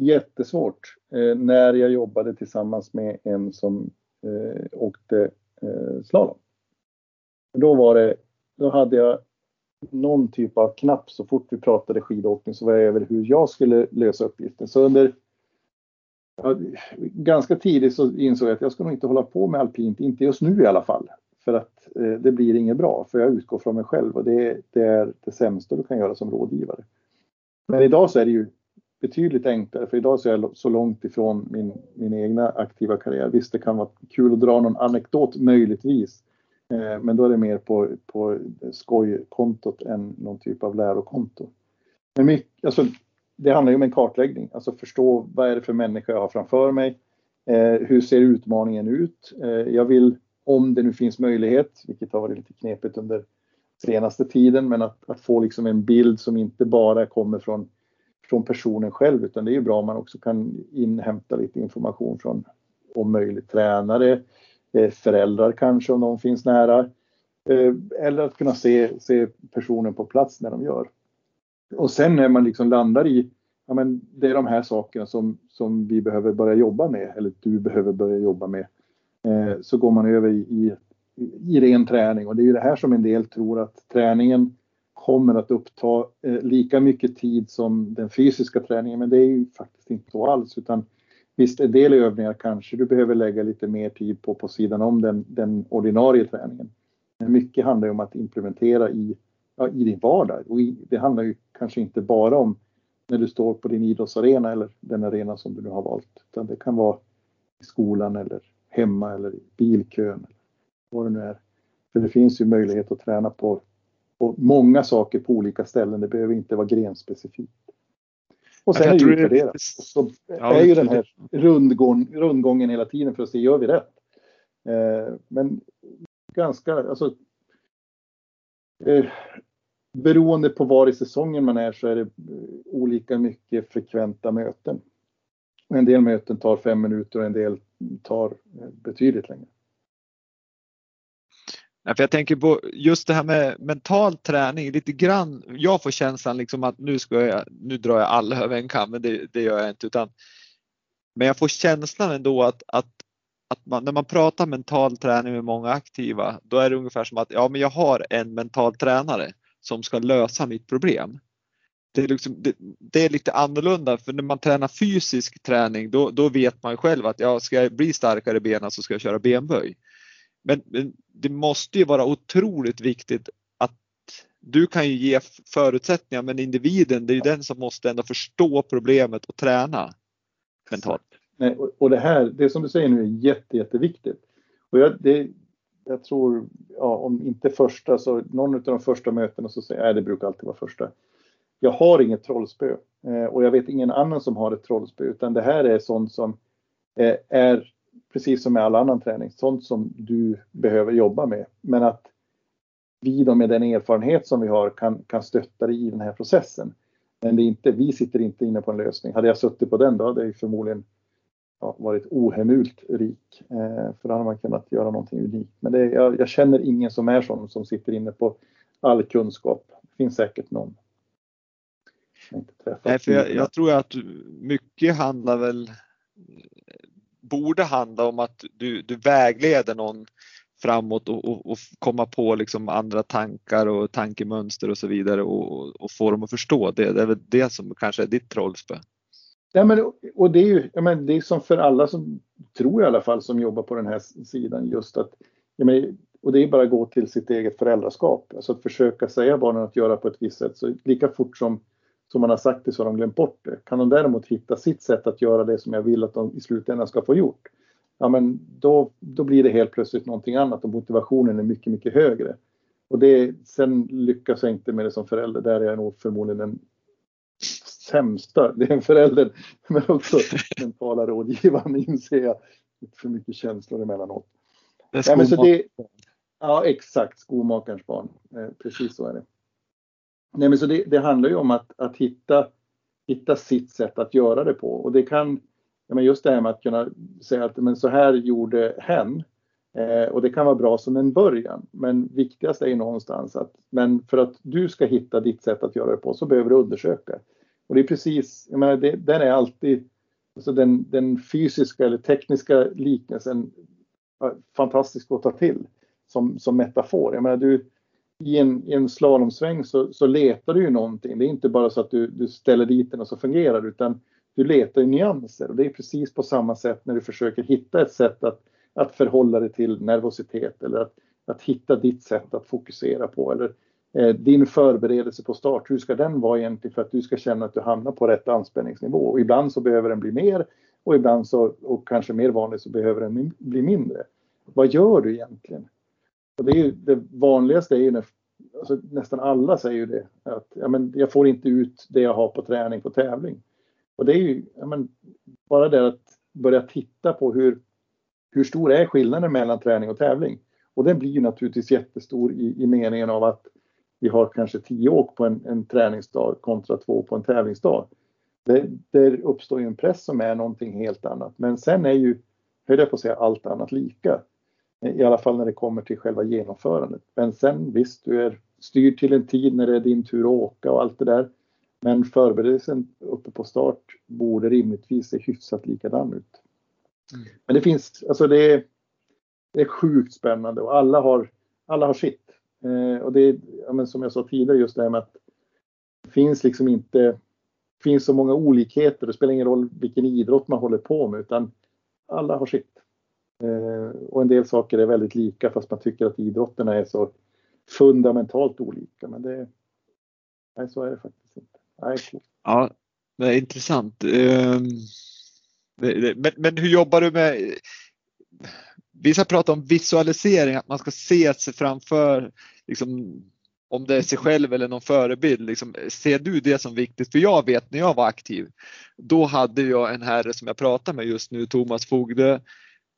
jättesvårt eh, när jag jobbade tillsammans med en som eh, åkte eh, slalom. Då var det, då hade jag någon typ av knapp så fort vi pratade skidåkning så var jag över hur jag skulle lösa uppgiften. Så under ja, ganska tidigt så insåg jag att jag ska nog inte hålla på med alpint, inte just nu i alla fall. För att eh, det blir inget bra, för jag utgår från mig själv och det, det är det sämsta du kan göra som rådgivare. Men idag så är det ju betydligt enklare, för idag så är jag så långt ifrån min, min egna aktiva karriär. Visst, det kan vara kul att dra någon anekdot möjligtvis, eh, men då är det mer på, på skojkontot än någon typ av lärokonto. Men mycket, alltså, det handlar ju om en kartläggning, alltså förstå vad är det för människa jag har framför mig? Eh, hur ser utmaningen ut? Eh, jag vill, om det nu finns möjlighet, vilket har varit lite knepigt under senaste tiden, men att, att få liksom en bild som inte bara kommer från från personen själv utan det är ju bra om man också kan inhämta lite information från om möjligt tränare, eh, föräldrar kanske om de finns nära. Eh, eller att kunna se, se personen på plats när de gör. Och sen när man liksom landar i, ja men det är de här sakerna som, som vi behöver börja jobba med, eller du behöver börja jobba med. Eh, så går man över i, i, i ren träning och det är ju det här som en del tror att träningen kommer att uppta eh, lika mycket tid som den fysiska träningen, men det är ju faktiskt inte så alls. Utan visst, en del övningar kanske du behöver lägga lite mer tid på på sidan om den, den ordinarie träningen. Men mycket handlar ju om att implementera i, ja, i din vardag. Och i, det handlar ju kanske inte bara om när du står på din idrottsarena eller den arena som du nu har valt. Utan det kan vara i skolan eller hemma eller i bilkön. Vad det nu är. För det finns ju möjlighet att träna på på många saker på olika ställen. Det behöver inte vara grenspecifikt. Och sen är det utvärdera. Och så är ju den här rundgång, rundgången hela tiden för att se, gör vi rätt? Eh, men ganska, alltså eh, beroende på var i säsongen man är så är det olika mycket frekventa möten. En del möten tar fem minuter och en del tar betydligt längre. för jag tänker på just det här med mental träning lite grann. Jag får känslan liksom att nu ska jag, nu drar jag alla över en kam, men det, det gör jag inte utan. Men jag får känslan ändå att, att, att man, när man pratar mental träning med många aktiva, då är det ungefär som att ja, men jag har en mental tränare som ska lösa mitt problem. Det är, liksom, det, det är lite annorlunda för när man tränar fysisk träning då, då vet man själv att ja, ska jag bli starkare i benen så ska jag köra benböj. Men, men det måste ju vara otroligt viktigt att du kan ju ge förutsättningar men individen det är ju den som måste ändå förstå problemet och träna mentalt. Nej, och det här, det som du säger nu är jätte, jätteviktigt. Och jag, det, jag tror, ja, om inte första så någon av de första mötena så säger jag, det brukar alltid vara första. Jag har inget trollspö eh, och jag vet ingen annan som har ett trollspö utan det här är sånt som eh, är precis som med all annan träning, sånt som du behöver jobba med. Men att vi då med den erfarenhet som vi har kan, kan stötta dig i den här processen. Men det är inte, vi sitter inte inne på en lösning. Hade jag suttit på den då hade jag förmodligen ja, varit ohemult rik. Eh, för då hade man kunnat göra någonting unikt. Men det, jag, jag, känner ingen som är sån som sitter inne på all kunskap. Det finns säkert någon. Nej, för jag, jag tror att mycket handlar väl borde handla om att du, du vägleder någon framåt och, och, och, komma på liksom andra tankar och tankemönster och så vidare och, och få dem att förstå. Det, det är väl det som kanske är ditt trollspö. Ja, men, och det är ju men det är som för alla som tror i alla fall som jobbar på den här sidan just att men, och det är bara att gå till sitt eget föräldraskap. Alltså att försöka säga barnen att göra på ett visst sätt. Så lika fort som som man har sagt det så har de glömt bort det. Kan de däremot hitta sitt sätt att göra det som jag vill att de i slutändan ska få gjort, ja men då, då blir det helt plötsligt någonting annat och motivationen är mycket, mycket högre. Och det, sen lyckas jag inte med det som förälder, där är jag nog förmodligen den sämsta, det är en förälder, *laughs* men också mentala rådgivaren inser jag. För mycket känslor emellanåt. Det är ja, men så det, ja, exakt, skomakarens barn. Eh, precis så är det. Nej, men så det, det, handlar ju om att, att hitta hitta sitt sätt att göra det på. Och det kan, ja, men just det här med att kunna säga att men så här gjorde hen. Eh, och det kan vara bra som en början. Men viktigast är ju någonstans att men för att du ska hitta ditt sätt att göra det på så behöver du undersöka. Och det är precis, jag menar, det, den är alltid, alltså den, den fysiska eller tekniska liknelsen fantastisk att ta till som, som metafor. Jag menar, du, i en, i en slalomsväng så, så letar du ju någonting. Det är inte bara så att du, du ställer dit den och så fungerar det utan du letar ju nyanser och det är precis på samma sätt när du försöker hitta ett sätt att, att förhålla dig till nervositet eller att, att hitta ditt sätt att fokusera på eller eh, din förberedelse på start. Hur ska den vara egentligen för att du ska känna att du hamnar på rätt anspänningsnivå? Och ibland så behöver den bli mer och ibland så, och kanske mer vanligt så behöver den bli mindre. Vad gör du egentligen? Och det, är ju, det vanligaste är ju när alltså nästan alla säger ju det att ja, men jag får inte ut det jag har på träning på tävling. Och det är ju ja, men bara det att börja titta på hur, hur stor är skillnaden mellan träning och tävling? Och den blir ju naturligtvis jättestor i, i meningen av att vi har kanske tio åk på en, en träningsdag kontra två på en tävlingsdag. Det, där uppstår ju en press som är någonting helt annat. Men sen är ju, höll jag på att säga, allt annat lika. I alla fall när det kommer till själva genomförandet. Men sen visst, du är styrd till en tid när det är din tur att åka och allt det där. Men förberedelsen uppe på start borde rimligtvis se hyfsat likadan ut. Mm. Men det finns, alltså det är, det är sjukt spännande och alla har, alla har sitt. Eh, och det är, ja, men som jag sa tidigare, just det här med att det finns liksom inte, finns så många olikheter. Det spelar ingen roll vilken idrott man håller på med utan alla har sitt. Eh, och en del saker är väldigt lika fast man tycker att idrotterna är så fundamentalt olika. Men det, nej, så är det faktiskt inte. Nej, ja, det är intressant. Ehm, men, men hur jobbar du med Vissa pratar om visualisering, att man ska se sig framför liksom, om det är sig själv eller någon förebild. Liksom, ser du det som viktigt? För jag vet när jag var aktiv, då hade jag en herre som jag pratar med just nu, Thomas Fogde,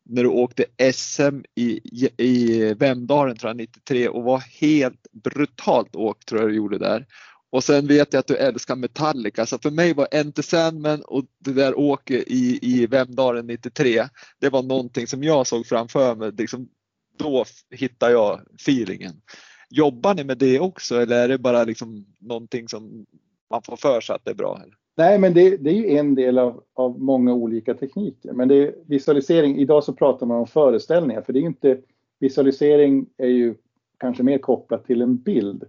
när du åkte SM i, i Vemdalen tror jag 93 och var helt brutalt åkt tror jag du gjorde där. Och sen vet jag att du älskar Metallica, så för mig var Enter Sandman och det där åket i, i Vemdalen 93, det var någonting som jag såg framför mig. Liksom, då hittade jag feelingen. Jobbar ni med det också eller är det bara liksom någonting som man får för sig att det är bra? Nej, men det, det, är ju en del av, av många olika tekniker. Men det är visualisering, idag så pratar man om föreställningar, för det är inte, visualisering är ju kanske mer kopplat till en bild.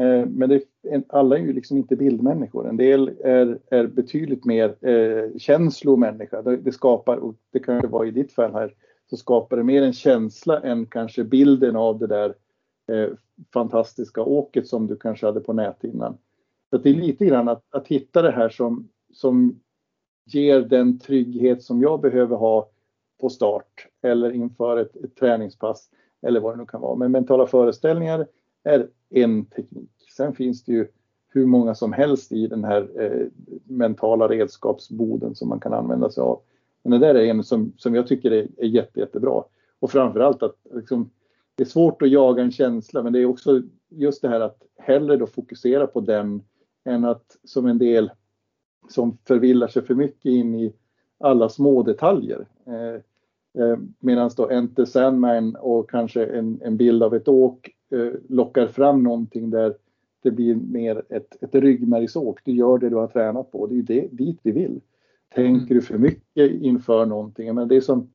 Eh, men det, alla är ju liksom inte bildmänniskor. En del är, är betydligt mer eh, känslomänniska. Det, det, skapar, och det kanske var i ditt fall här, så skapar det mer en känsla än kanske bilden av det där eh, fantastiska åket som du kanske hade på näthinnan. Så det är lite grann att, att hitta det här som, som ger den trygghet som jag behöver ha på start eller inför ett, ett träningspass eller vad det nu kan vara. Men mentala föreställningar är en teknik. Sen finns det ju hur många som helst i den här eh, mentala redskapsboden som man kan använda sig av. Men det där är en som, som jag tycker är, är jätte, jättebra. Och framförallt att liksom, det är svårt att jaga en känsla men det är också just det här att hellre då fokusera på den än att som en del som förvillar sig för mycket in i alla små detaljer. Eh, eh, Medan då Enter Sandman och kanske en, en bild av ett åk eh, lockar fram någonting där det blir mer ett, ett ryggmärgsåk. Du gör det du har tränat på. Det är ju det, dit vi vill. Tänker mm. du för mycket inför någonting? Men det är som,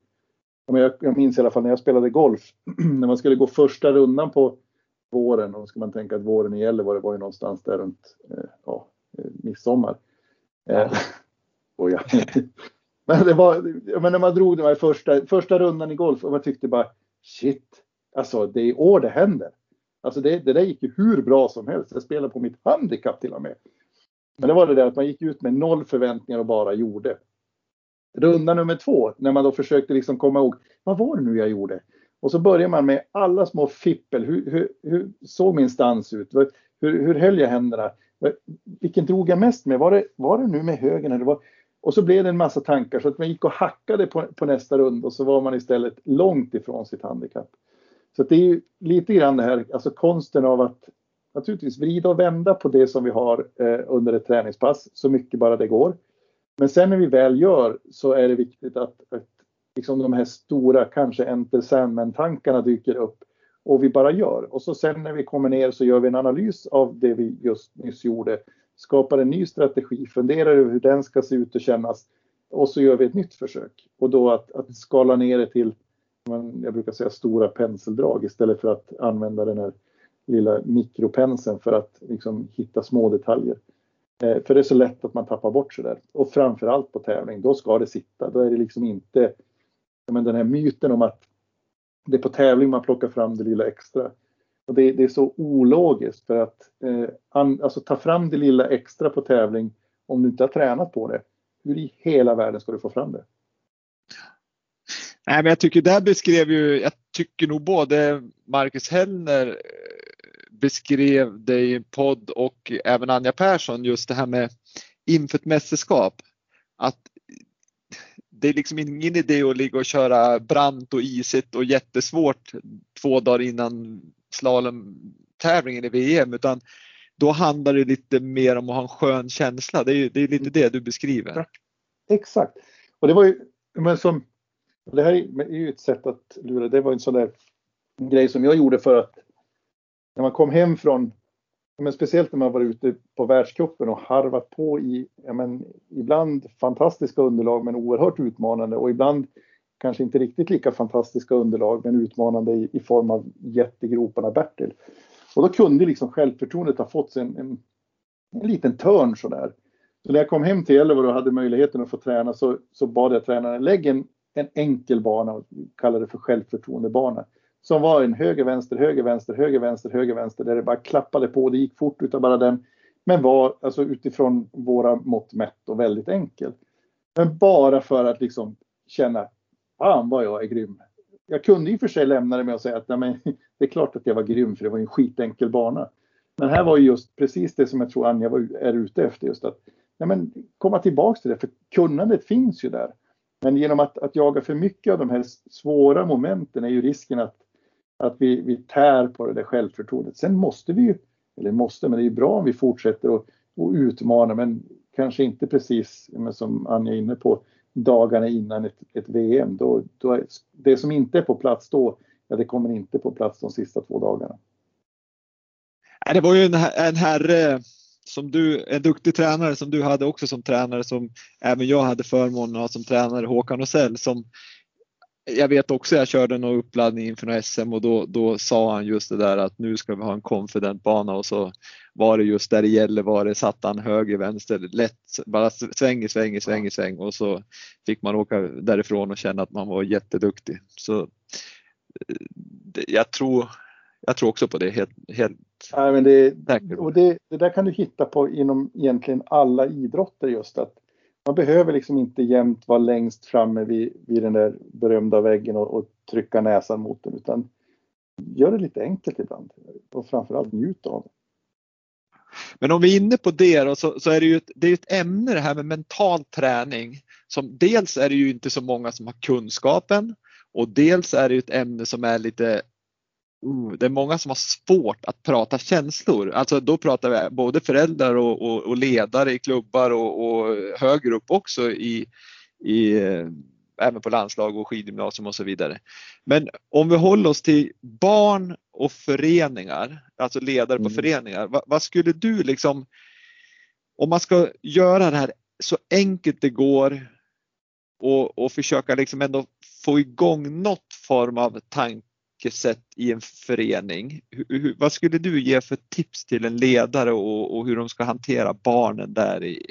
jag, jag minns i alla fall när jag spelade golf, *clears throat* när man skulle gå första rundan på våren, och då ska man tänka att våren i Gällivare var ju någonstans där runt eh, ja, eh, midsommar. Eh, *laughs* och ja. *laughs* men det var, men när man drog den här första, första rundan i golf och man tyckte bara shit, alltså det är i år det händer. Alltså det, det där gick ju hur bra som helst. Jag spelade på mitt handikapp till och med. Men det var det där att man gick ut med noll förväntningar och bara gjorde. Runda nummer två, när man då försökte liksom komma ihåg, vad var det nu jag gjorde? Och så börjar man med alla små fippel. Hur, hur, hur såg min stans ut? Hur, hur höll jag händerna? Vilken drog jag mest med? Var det, var det nu med högen? Eller var... Och så blev det en massa tankar så att man gick och hackade på, på nästa runda och så var man istället långt ifrån sitt handikapp. Så det är ju lite grann det här, alltså konsten av att naturligtvis vrida och vända på det som vi har eh, under ett träningspass så mycket bara det går. Men sen när vi väl gör så är det viktigt att, att liksom de här stora, kanske Enter Sandman-tankarna dyker upp och vi bara gör. Och så sen när vi kommer ner så gör vi en analys av det vi just nyss gjorde, skapar en ny strategi, funderar över hur den ska se ut och kännas och så gör vi ett nytt försök. Och då att, att skala ner det till, jag brukar säga stora penseldrag istället för att använda den här lilla mikropenseln för att liksom hitta små detaljer. Eh, för det är så lätt att man tappar bort sig där. Och framförallt på tävling, då ska det sitta. Då är det liksom inte men den här myten om att det är på tävling man plockar fram det lilla extra. Och det, det är så ologiskt för att eh, an, alltså ta fram det lilla extra på tävling om du inte har tränat på det. Hur i hela världen ska du få fram det? Nej, men jag tycker där beskrev ju, jag tycker nog både Marcus Hellner eh, beskrev det i en podd och även Anja Persson just det här med inför ett mästerskap. Att det är liksom ingen idé att ligga och köra brant och isigt och jättesvårt två dagar innan slalomtävlingen i VM utan då handlar det lite mer om att ha en skön känsla. Det är, det är lite det du beskriver. Exakt. Och det var ju, men som, det här är ju ett sätt att lura. Det var en sån där grej som jag gjorde för att när man kom hem från, men speciellt när man varit ute på världscupen och harvat på i, ja men, ibland fantastiska underlag men oerhört utmanande och ibland kanske inte riktigt lika fantastiska underlag men utmanande i, i form av jättegroparna Bertil. Och då kunde liksom självförtroendet ha fått en, en, en liten törn sådär. Så när jag kom hem till Gällivare och hade möjligheten att få träna så, så bad jag tränaren lägg en, en enkel bana och kallade det för självförtroendebana som var en höger, vänster, höger, vänster, höger, vänster, höger, vänster där det bara klappade på. Det gick fort utav bara den. Men var alltså utifrån våra mått mätt och väldigt enkel. Men bara för att liksom känna, fan vad jag är grym. Jag kunde i och för sig lämna det med att säga att nej, men, *laughs* det är klart att jag var grym för det var en skitenkel bana. Men här var ju just precis det som jag tror Anja var, är ute efter just att nej, men, komma tillbaks till det för kunnandet finns ju där. Men genom att, att jaga för mycket av de här svåra momenten är ju risken att att vi, vi tär på det där självförtroendet. Sen måste vi ju, eller måste, men det är bra om vi fortsätter att utmana, men kanske inte precis som Anja är inne på, dagarna innan ett, ett VM. Då, då är, det som inte är på plats då, ja, det kommer inte på plats de sista två dagarna. Det var ju en, en herre som du, en duktig tränare som du hade också som tränare som även jag hade förmånen att ha som tränare, Håkan Osell, som jag vet också, jag körde någon uppladdning inför SM och då, då sa han just det där att nu ska vi ha en confident bana och så var det just där det gäller var det satt han höger, vänster, lätt, bara sväng sväng sväng sväng och så fick man åka därifrån och känna att man var jätteduktig. Så jag tror, jag tror också på det helt, helt ja, men det, och det, det där kan du hitta på inom egentligen alla idrotter just att man behöver liksom inte jämt vara längst framme vid, vid den där berömda väggen och, och, trycka näsan mot den utan gör det lite enkelt ibland och framförallt njut av det. Men om vi är inne på det då, så, så är det ju ett, det är ett ämne det här med mental träning. Som dels är det ju inte så många som har kunskapen och dels är det ett ämne som är lite Uh, det är många som har svårt att prata känslor. Alltså då pratar vi både föräldrar och, och, och ledare i klubbar och, och, högre upp också i, i eh, även på landslag och skidgymnasium och så vidare. Men om vi håller oss till barn och föreningar, alltså ledare på mm. föreningar. Vad, vad, skulle du liksom, om man ska göra det här så enkelt det går och, och försöka liksom ändå få igång något form av tanke sätt i en förening. Hur, hur, vad skulle du ge för tips till en ledare och, och hur de ska hantera barnen där i,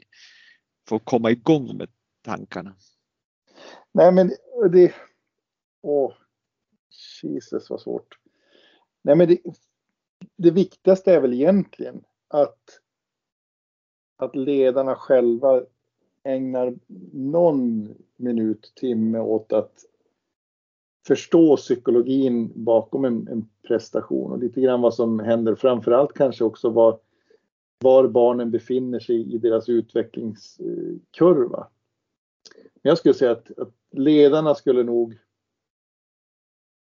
för att komma igång med tankarna? Nej men det... Åh, Jesus vad svårt. Nej men det, det viktigaste är väl egentligen att, att ledarna själva ägnar någon minut, timme åt att förstå psykologin bakom en, en, prestation och lite grann vad som händer. Framförallt kanske också var, var barnen befinner sig i deras utvecklingskurva. Men Jag skulle säga att, att ledarna skulle nog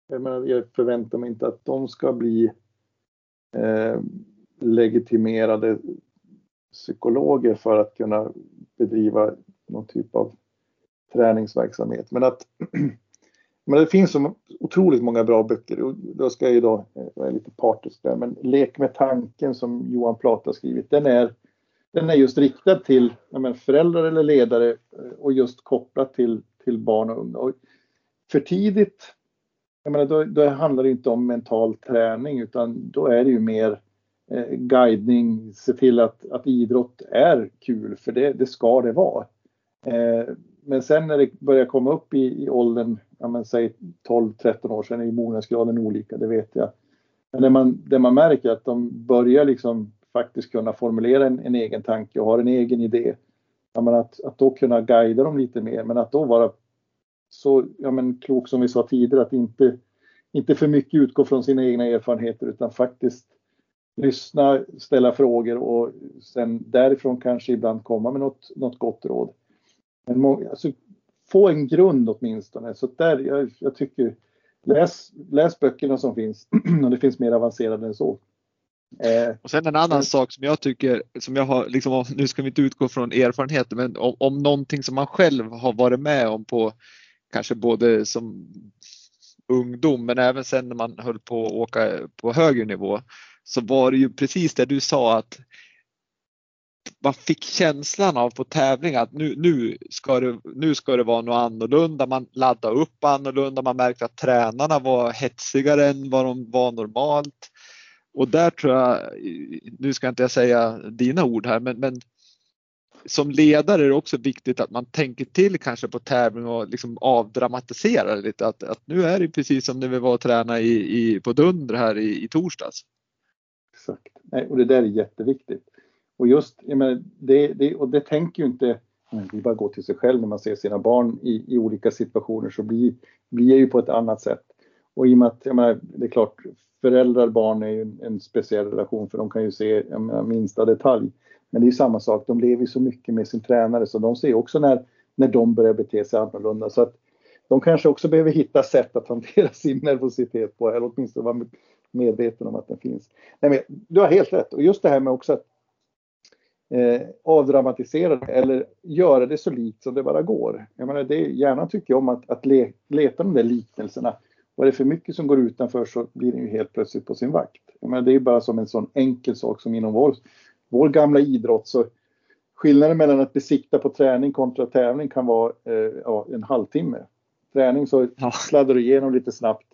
jag, menar, jag förväntar mig inte att de ska bli eh, legitimerade psykologer för att kunna bedriva någon typ av träningsverksamhet. Men att *clears throat* men det finns så otroligt många bra böcker. Då ska jag ju då eh, vara lite partisk där, men Lek med tanken som Johan Plata skrivit, den är, den är just riktad till menar, föräldrar eller ledare eh, och just kopplat till, till barn och unga. Och för tidigt, jag menar, då, då handlar det inte om mental träning utan då är det ju mer eh, guidning, se till att, att idrott är kul, för det, det ska det vara. Eh, men sen när det börjar komma upp i, i åldern, ja men säg 12-13 år, sen är mognadsgraden olika, det vet jag. Men det man, det man märker att de börjar liksom faktiskt kunna formulera en, en egen tanke och har en egen idé. Ja, men att, att då kunna guida dem lite mer, men att då vara så ja, men klok som vi sa tidigare, att inte, inte för mycket utgå från sina egna erfarenheter utan faktiskt lyssna, ställa frågor och sen därifrån kanske ibland komma med något, något gott råd. Men alltså, få en grund åtminstone. Så där, jag, jag tycker, läs, läs böckerna som finns *clears throat* och det finns mer avancerade än så. Eh, och sen en annan sak som jag tycker, som jag har, liksom, nu ska vi inte utgå från erfarenheter, men om, om någonting som man själv har varit med om på kanske både som ungdom men även sen när man höll på att åka på högre nivå så var det ju precis det du sa att man fick känslan av på tävling att nu, nu, ska det, nu ska det vara något annorlunda. Man laddade upp annorlunda. Man märkte att tränarna var hetsigare än vad de var normalt. Och där tror jag, nu ska inte jag säga dina ord här, men, men som ledare är det också viktigt att man tänker till kanske på tävling och liksom avdramatiserar lite. Att, att nu är det precis som när vi var och tränade i, i, på Dunder här i, i torsdags. Exakt, Nej, och det där är jätteviktigt. Och just, jag menar, det, det, och det tänker ju inte, det bara gå till sig själv när man ser sina barn i, i olika situationer så blir, blir det ju på ett annat sätt. Och i och med att, jag menar, det är klart, föräldrar barn är ju en, en speciell relation för de kan ju se menar, minsta detalj. Men det är ju samma sak, de lever ju så mycket med sin tränare så de ser också när, när de börjar bete sig annorlunda. Så att de kanske också behöver hitta sätt att hantera *laughs* sin nervositet på, eller åtminstone vara medveten om att den finns. Nej, men, du har helt rätt. Och just det här med också att eh, avdramatisera det eller göra det så likt som det bara går. Jag menar, det, hjärnan tycker om att, att le, leta de där liknelserna. Och är det för mycket som går utanför så blir den ju helt plötsligt på sin vakt. Jag menar, det är bara som en sån enkel sak som inom vår, vår gamla idrott så skillnaden mellan att besikta på träning kontra tävling kan vara eh, ja, en halvtimme. Träning så ja. sladdar du igenom lite snabbt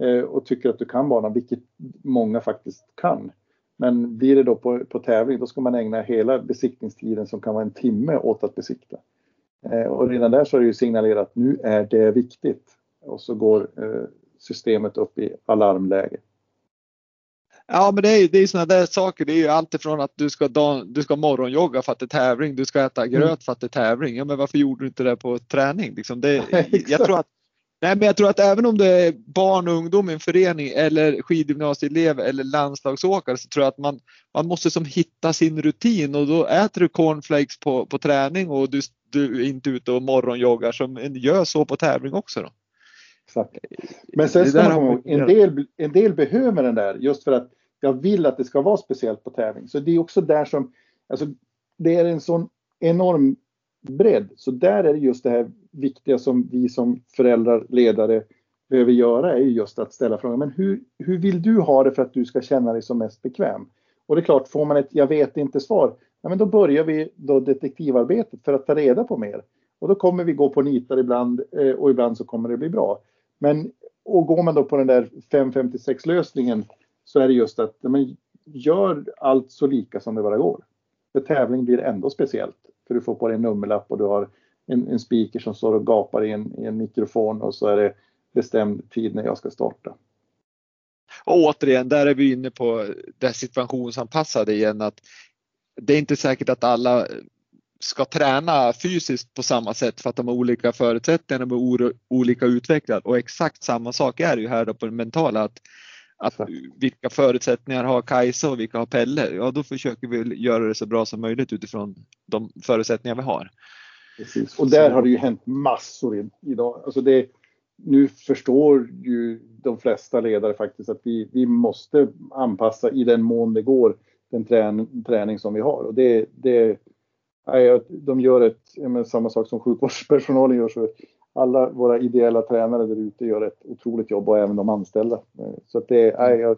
eh, och tycker att du kan banan, vilket många faktiskt kan. Men blir det då på, på tävling, då ska man ägna hela besiktningstiden som kan vara en timme åt att besikta. Eh, och redan där så är det ju signalerat att nu är det viktigt. Och så går eh, systemet upp i alarmläge. Ja, men det är, det är sådana där saker. Det är ju alltifrån att du ska, du ska morgonjogga för att det är tävling. Du ska äta gröt mm. för att det är tävling. Ja, men varför gjorde du inte det på träning? Liksom det, *laughs* jag tror att Nej, men jag tror att även om det är barn och ungdom i en förening eller skidgymnasieelev eller landslagsåkare så tror jag att man, man måste som hitta sin rutin och då äter du cornflakes på, på träning och du, du är inte ute och morgonjoggar som en gör så på tävling också. Då. Exakt. Men sen ska man en del, en del behöver den där just för att jag vill att det ska vara speciellt på tävling. Så det är också där som, alltså det är en sån enorm bredd. Så där är det just det här viktiga som vi som föräldrar, ledare behöver göra är just att ställa frågan, men hur, hur vill du ha det för att du ska känna dig som mest bekväm? Och det är klart, får man ett jag vet inte svar, ja, men då börjar vi då detektivarbetet för att ta reda på mer. Och då kommer vi gå på nitar ibland eh, och ibland så kommer det bli bra. Men och går man då på den där 556 lösningen så är det just att men, gör allt så lika som det bara går. För tävling blir ändå speciellt. För du får på dig en nummerlapp och du har en, en speaker som står och gapar i en, i en mikrofon och så är det bestämd tid när jag ska starta. Och återigen, där är vi inne på det situationsanpassade igen att det är inte säkert att alla ska träna fysiskt på samma sätt för att de har olika förutsättningar, de är olika utvecklade och exakt samma sak är ju här på det mentala att, att vilka förutsättningar har Kajsa och vilka har Pelle? Ja, då försöker vi göra det så bra som möjligt utifrån de förutsättningar vi har. Precis. Och där har det ju hänt massor idag. Alltså det, nu förstår ju de flesta ledare faktiskt att vi, vi måste anpassa i den mån det går den träning, träning som vi har. Och det, det, de gör ett, samma sak som sjukvårdspersonalen gör. Så alla våra ideella tränare där ute gör ett otroligt jobb och även de anställda. Så att det är,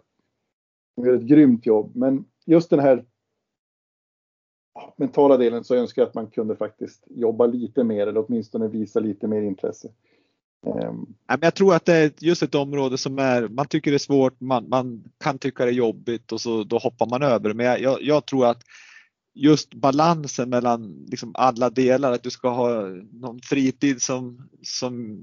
de gör ett grymt jobb. Men just den här mentala delen så önskar jag att man kunde faktiskt jobba lite mer eller åtminstone visa lite mer intresse. Ehm. Jag tror att det är just ett område som är, man tycker det är svårt, man, man kan tycka det är jobbigt och så då hoppar man över Men Men jag, jag tror att just balansen mellan liksom alla delar, att du ska ha någon fritid som, som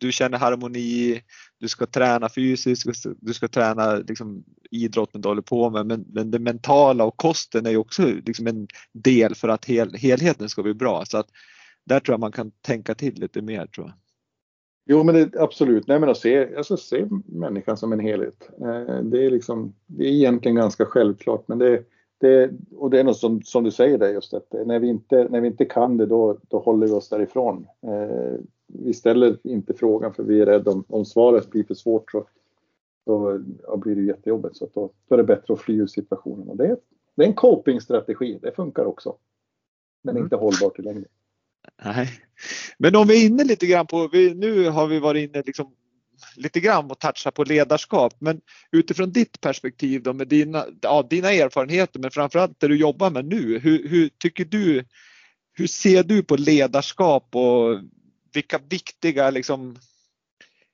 du känner harmoni i, du ska träna fysiskt, du ska träna liksom idrotten du håller på med, men, men det mentala och kosten är ju också liksom en del för att hel, helheten ska bli bra. Så att där tror jag man kan tänka till lite mer tror jag. Jo, men det, absolut. Nej, men att se, alltså, se människan som en helhet. Eh, det är liksom, det är egentligen ganska självklart, men det, det, och det är något som, som du säger där just att när vi inte, när vi inte kan det då, då håller vi oss därifrån. Eh, vi ställer inte frågan för vi är rädda om, om svaret blir för svårt så då ja, blir det jättejobbigt. Så då, då är det bättre att fly ur situationen. Och det, det är en copingstrategi, det funkar också. Men mm. inte hållbart i längden. Nej. Men om vi är inne lite grann på, vi, nu har vi varit inne liksom lite grann och toucha på ledarskap. Men utifrån ditt perspektiv då med dina, ja, dina erfarenheter men framförallt det du jobbar med nu. Hur, hur tycker du, hur ser du på ledarskap och vilka viktiga liksom,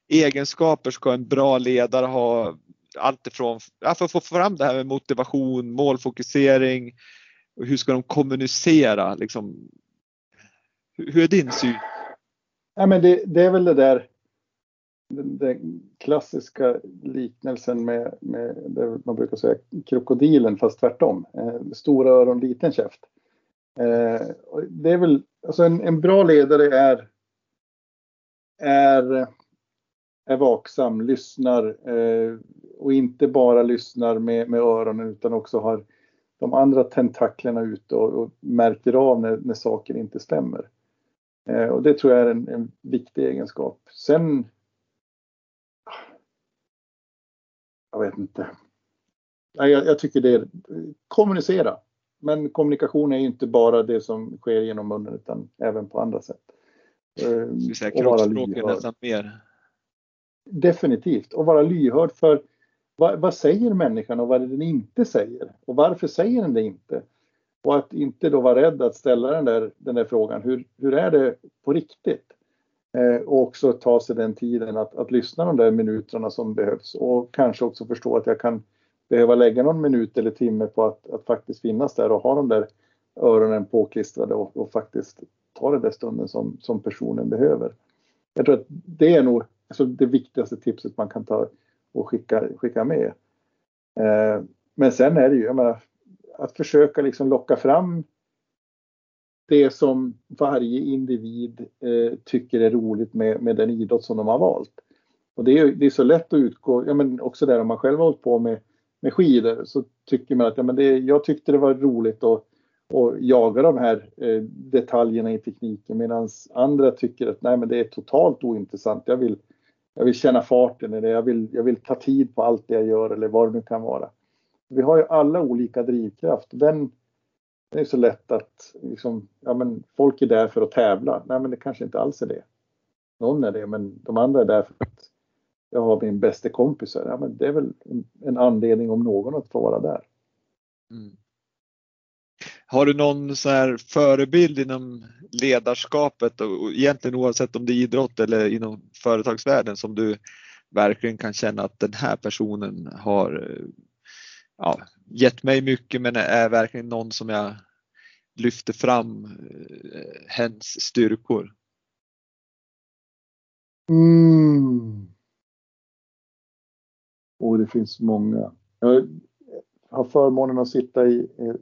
egenskaper ska en bra ledare ha? Alltifrån ja, för att få fram det här med motivation, målfokusering, och hur ska de kommunicera? Liksom, hur är din syn? Ja, men det, det är väl det där den, klassiska liknelsen med, med det man brukar säga krokodilen fast tvärtom. Eh, stora öron, liten käft. Eh, det är väl, alltså en, en bra ledare är, är, är vaksam, lyssnar eh, och inte bara lyssnar med, med öronen utan också har de andra tentaklerna ute och, och märker av när, när saker inte stämmer. Eh, och det tror jag är en, en viktig egenskap. Sen jag vet inte. Jag, jag tycker det är kommunicera. Men kommunikation är inte bara det som sker genom munnen utan även på andra sätt. Säger kroppsspråket nästan mer? Definitivt och vara lyhörd för vad, vad, säger människan och vad är det den inte säger och varför säger den det inte? Och att inte då vara rädd att ställa den där, den där frågan. Hur, hur är det på riktigt? Eh, och också ta sig den tiden att, att lyssna de där minuterna som behövs och kanske också förstå att jag kan behöva lägga någon minut eller timme på att, att faktiskt finnas där och ha de där öronen påklistrade och, och faktiskt ta den där stunden som, som personen behöver. Jag tror att det är nog alltså det viktigaste tipset man kan ta och skicka, skicka med. Eh, men sen är det ju, jag menar, att försöka liksom locka fram det som varje individ eh, tycker är roligt med, med den idrott som de har valt. Och det är, det är så lätt att utgå, ja men också där om man själv har hållit på med, med skidor så tycker man att ja, men det, jag tyckte det var roligt att, att jaga de här eh, detaljerna i tekniken medan andra tycker att nej men det är totalt ointressant. Jag vill, jag vill känna farten eller jag vill, jag vill ta tid på allt det jag gör eller vad det nu kan vara. Vi har ju alla olika drivkraft. Den, det är så lätt att liksom, ja, men folk är där för att tävla. Nej, men det kanske inte alls är det. Någon är det, men de andra är där för att jag har min bästa kompis. Ja, men det är väl en, en anledning om någon att få vara där. Mm. Har du någon så här förebild inom ledarskapet och egentligen oavsett om det är idrott eller inom företagsvärlden som du verkligen kan känna att den här personen har eh, ja, gett mig mycket men är verkligen någon som jag lyfter fram eh, hens styrkor. Mm. Och det finns många. Jag har förmånen att sitta i eh,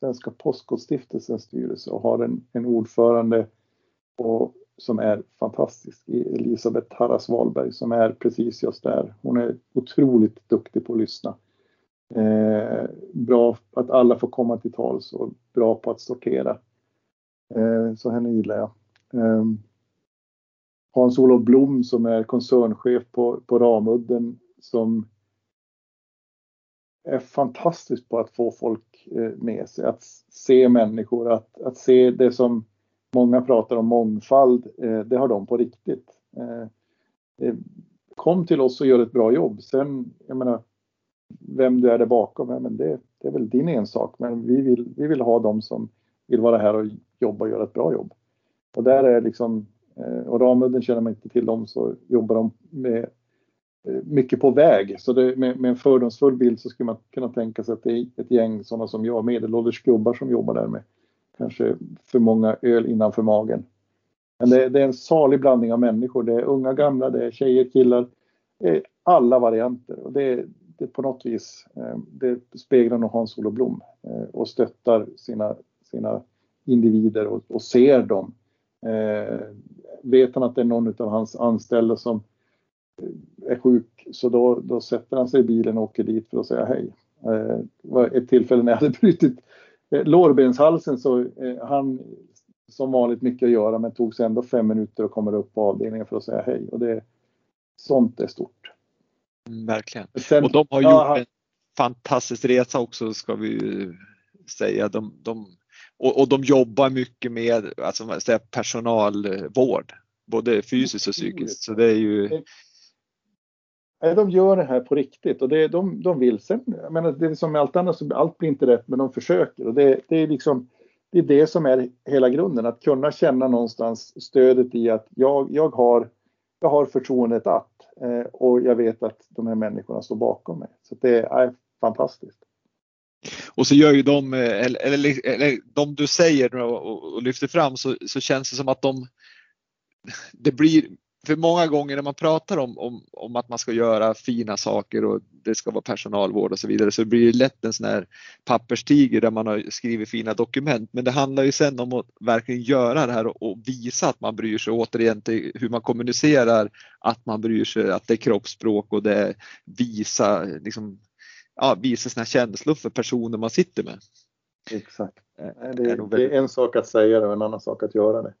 Svenska Postkodstiftelsens styrelse och har en, en ordförande och, som är fantastisk, e- Elisabeth Harras Wahlberg som är precis just där. Hon är otroligt duktig på att lyssna. Eh, bra att alla får komma till tals och bra på att sortera. Eh, så henne gillar jag. Eh, Hans-Olof Blom som är koncernchef på, på Ramudden som är fantastisk på att få folk eh, med sig, att se människor, att, att se det som många pratar om mångfald, eh, det har de på riktigt. Eh, kom till oss och gör ett bra jobb. Sen, jag menar, vem du är där bakom, men det, det är väl din ensak. Men vi vill, vi vill ha dem som vill vara här och jobba och göra ett bra jobb. Och där är liksom, eh, och Ramudden känner man inte till dem så jobbar de med eh, mycket på väg. Så det, med, med, en fördomsfull bild så skulle man kunna tänka sig att det är ett gäng sådana som jag, medelålders gubbar som jobbar där med kanske för många öl innanför magen. Men det, det är en salig blandning av människor. Det är unga, gamla, det är tjejer, killar. Det är alla varianter och det, det på något vis eh, det speglar nog Hans-Olof Blom eh, och stöttar sina, sina individer och, och ser dem. Eh, vet han att det är någon av hans anställda som eh, är sjuk så då, då sätter han sig i bilen och åker dit för att säga hej. Eh, det var ett tillfälle när jag hade *laughs* brutit eh, lårbenshalsen så eh, han som vanligt mycket att göra men tog sig ändå fem minuter och kommer upp på avdelningen för att säga hej. Och det, sånt är stort. Mm, verkligen. Sen, och de har gjort en fantastisk resa också ska vi säga. De, de, och, och, de jobbar mycket med alltså, säga, personalvård, både fysiskt och psykiskt. Så det är ju Nej, de gör det här på riktigt och det, de, de vill. Sen, jag menar, det är som med allt annat, så allt blir inte rätt men de försöker. Och det, det, är liksom, det är det som är hela grunden, att kunna känna någonstans stödet i att jag, jag, har, jag har förtroendet att Eh, och jag vet att de här människorna står bakom mig. Så det är eh, fantastiskt. Och så gör ju de, eh, eller, eller, eller de du säger och, och lyfter fram så, så känns det som att de det blir för många gånger när man pratar om, om, om att man ska göra fina saker och det ska vara personalvård och så vidare så blir det lätt en sån här papperstiger där man har skrivit fina dokument. Men det handlar ju sen om att verkligen göra det här och, och visa att man bryr sig. Återigen till hur man kommunicerar att man bryr sig, att det är kroppsspråk och det är visa, liksom, ja, visa sina känslor för personer man sitter med. Exakt. Det är, det är en sak att säga det och en annan sak att göra det.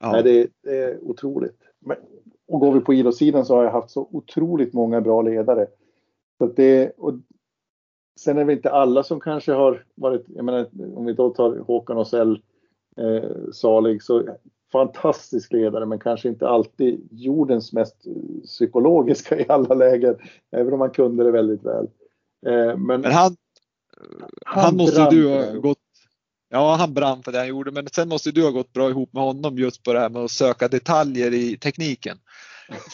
Ja. Nej, det, det är otroligt. Och går vi på idrottssidan så har jag haft så otroligt många bra ledare. Så det, och sen är det inte alla som kanske har varit, jag menar om vi då tar Håkan Åsell, eh, salig, så fantastisk ledare men kanske inte alltid jordens mest psykologiska i alla lägen. Även om han kunde det väldigt väl. Eh, men, men han, han, han måste du ha gått Ja, han brann för det han gjorde, men sen måste du ha gått bra ihop med honom just på det här med att söka detaljer i tekniken.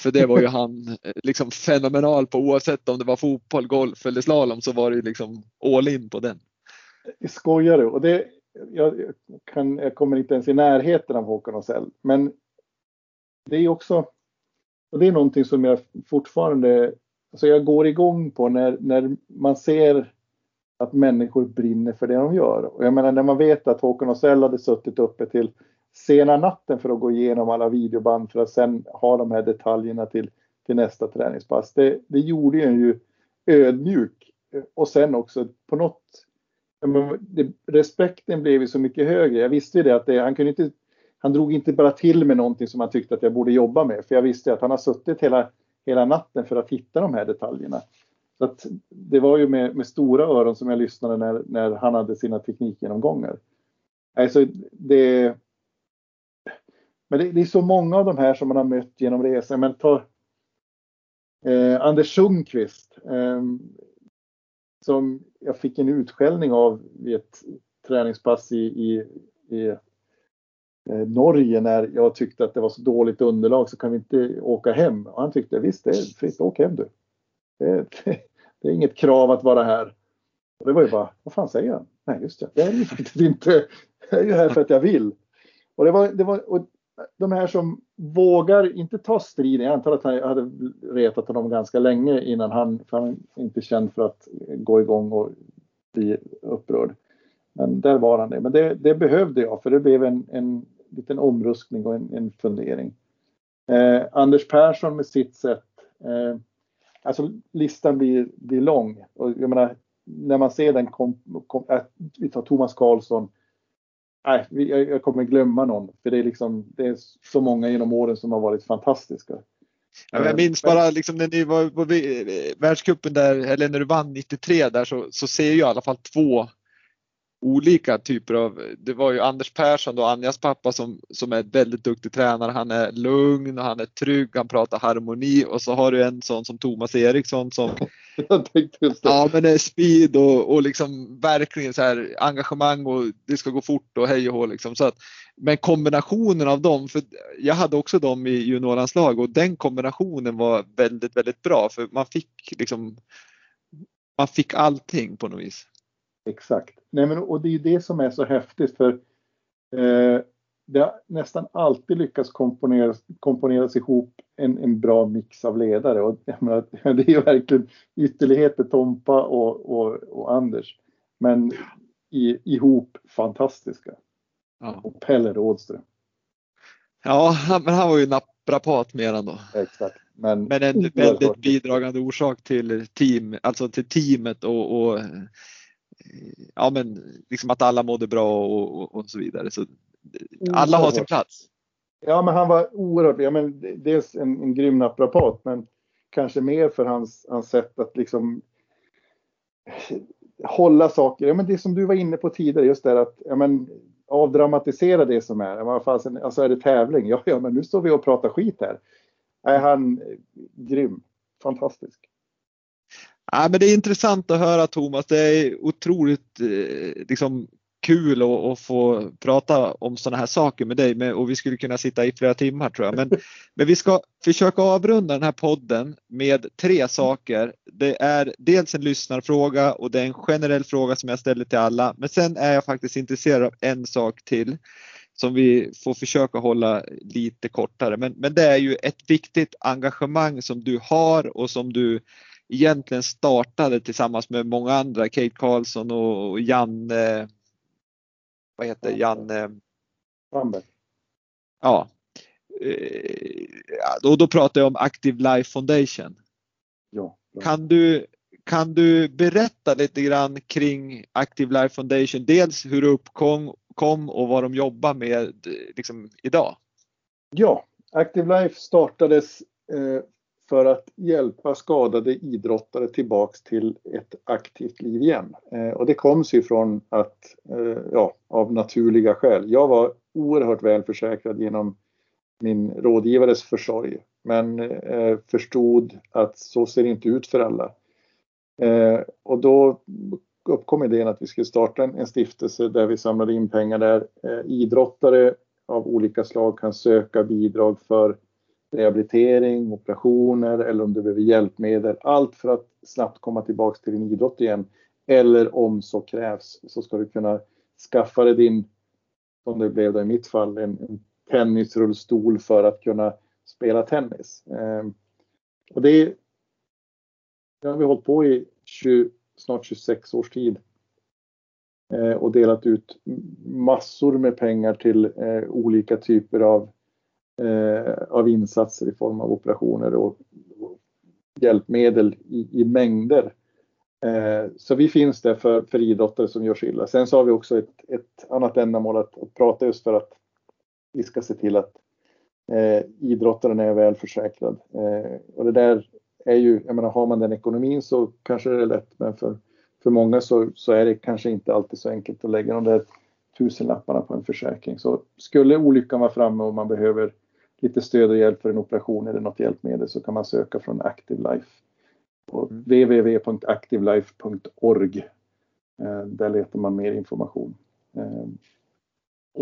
För det var ju han eh, liksom fenomenal på oavsett om det var fotboll, golf eller slalom så var det liksom all in på den. Skojar du? Och det, jag, kan, jag kommer inte ens i närheten av Håkan Åsell, men det är också, och det är någonting som jag fortfarande, alltså jag går igång på när, när man ser att människor brinner för det de gör. Och jag menar när man vet att Håkan Åsell hade suttit uppe till sena natten för att gå igenom alla videoband för att sen ha de här detaljerna till, till nästa träningspass. Det, det gjorde en ju ödmjuk och sen också på något det, respekten blev ju så mycket högre. Jag visste ju det att det, han kunde inte han drog inte bara till med någonting som han tyckte att jag borde jobba med för jag visste att han har suttit hela, hela natten för att hitta de här detaljerna. Så att det var ju med, med, stora öron som jag lyssnade när, när han hade sina teknikgenomgångar. Alltså det, men det, det, är så många av de här som man har mött genom resan. Men ta eh, Anders Sundqvist. Eh, som jag fick en utskällning av vid ett träningspass i, i, i eh, Norge när jag tyckte att det var så dåligt underlag så kan vi inte åka hem. Och han tyckte visst det är fritt, åk hem du. Det, *laughs* det, det är inget krav att vara här. Och det var ju bara, vad fan säger han? Nej just det, jag är ju faktiskt inte, jag är ju här för att jag vill. Och det var, det var och de här som vågar inte ta striden, jag antar att han hade retat honom ganska länge innan han, för han är inte känd för att gå igång och bli upprörd. Men där var han det. Men det, det behövde jag för det blev en, en liten omruskning och en, en fundering. Eh, Anders Persson med sitt sätt. Eh, alltså listan blir, blir lång. Och jag menar, när man ser den, kom, kom, äh, vi tar Thomas Karlsson. Nej, jag, jag kommer glömma någon, för det är liksom, det är så många genom åren som har varit fantastiska. Ja, jag minns bara liksom när ni var på världscupen där, eller när du vann 93 där så, så ser jag i alla fall två olika typer av, det var ju Anders Persson då, Anjas pappa som, som är väldigt duktig tränare. Han är lugn och han är trygg, han pratar harmoni och så har du en sån som Thomas Eriksson som *laughs* Ja men är speed och, och liksom verkligen så här engagemang och det ska gå fort och hej och hå liksom. Så att, men kombinationen av dem, för jag hade också dem i juniorlandslag och den kombinationen var väldigt, väldigt bra för man fick liksom man fick allting på något vis. Exakt. Nej, men, och det är ju det som är så häftigt för eh, det har nästan alltid lyckats komponeras, komponeras ihop en, en bra mix av ledare. Och, menar, *laughs* det är ju verkligen ytterligheter Tompa och, och, och Anders. Men i, ihop fantastiska. Ja. Och Pelle Rådström. Ja, men han var ju naprapat mer ändå. Exakt. Men, men en väldigt bidragande orsak till team, alltså till teamet och, och ja, men liksom att alla mådde bra och, och, och så vidare. Så alla har sin plats. Ja, men han var oerhört, ja, men dels en, en grym naprapat, men kanske mer för hans, hans sätt att liksom hålla saker, ja men det som du var inne på tidigare, just det att ja, men, avdramatisera det som är. Ja, fasen, alltså är det tävling? Ja, ja, men nu står vi och pratar skit här. Är han grym? Fantastisk. Ja, men det är intressant att höra Thomas. Det är otroligt eh, liksom, kul att, få prata om sådana här saker med dig och vi skulle kunna sitta i flera timmar tror jag. Men, *laughs* men vi ska försöka avrunda den här podden med tre saker. Det är dels en lyssnarfråga och det är en generell fråga som jag ställer till alla. Men sen är jag faktiskt intresserad av en sak till som vi får försöka hålla lite kortare. Men, men det är ju ett viktigt engagemang som du har och som du egentligen startade tillsammans med många andra, Kate Karlsson och Janne, vad heter Janne? Ramberg. Ja. Eh, och då pratar jag om Active Life Foundation. Ja. Kan du, kan du berätta lite grann kring Active Life Foundation? Dels hur det uppkom kom och vad de jobbar med liksom, idag? Ja, Active Life startades eh, för att hjälpa skadade idrottare tillbaks till ett aktivt liv igen. Eh, och det kom sig från att, eh, ja, av naturliga skäl. Jag var oerhört välförsäkrad genom min rådgivares försorg, men eh, förstod att så ser det inte ut för alla. Eh, och då uppkom idén att vi skulle starta en, stiftelse där vi samlade in pengar där eh, idrottare av olika slag kan söka bidrag för rehabilitering, operationer eller om du behöver hjälpmedel. Allt för att snabbt komma tillbaks till din idrott igen. Eller om så krävs så ska du kunna skaffa dig din, som det blev i mitt fall, en, en tennisrullstol för att kunna spela tennis. Eh, och det, det har vi hållit på i 20, snart 26 års tid eh, och delat ut massor med pengar till eh, olika typer av eh, Eh, av insatser i form av operationer och, hjälpmedel i, i mängder. Eh, så vi finns där för, för idrottare som gör sig illa. Sen så har vi också ett, ett annat ändamål att, att prata just för att vi ska se till att eh, idrottaren är väl försäkrad. Eh, och det där är ju, jag menar har man den ekonomin så kanske det är lätt men för, för många så, så är det kanske inte alltid så enkelt att lägga de där tusenlapparna på en försäkring. Så skulle olyckan vara framme och man behöver lite stöd och hjälp för en operation eller något hjälpmedel så kan man söka från Active Life. På mm. www.activelife.org. Eh, där letar man mer information. Eh,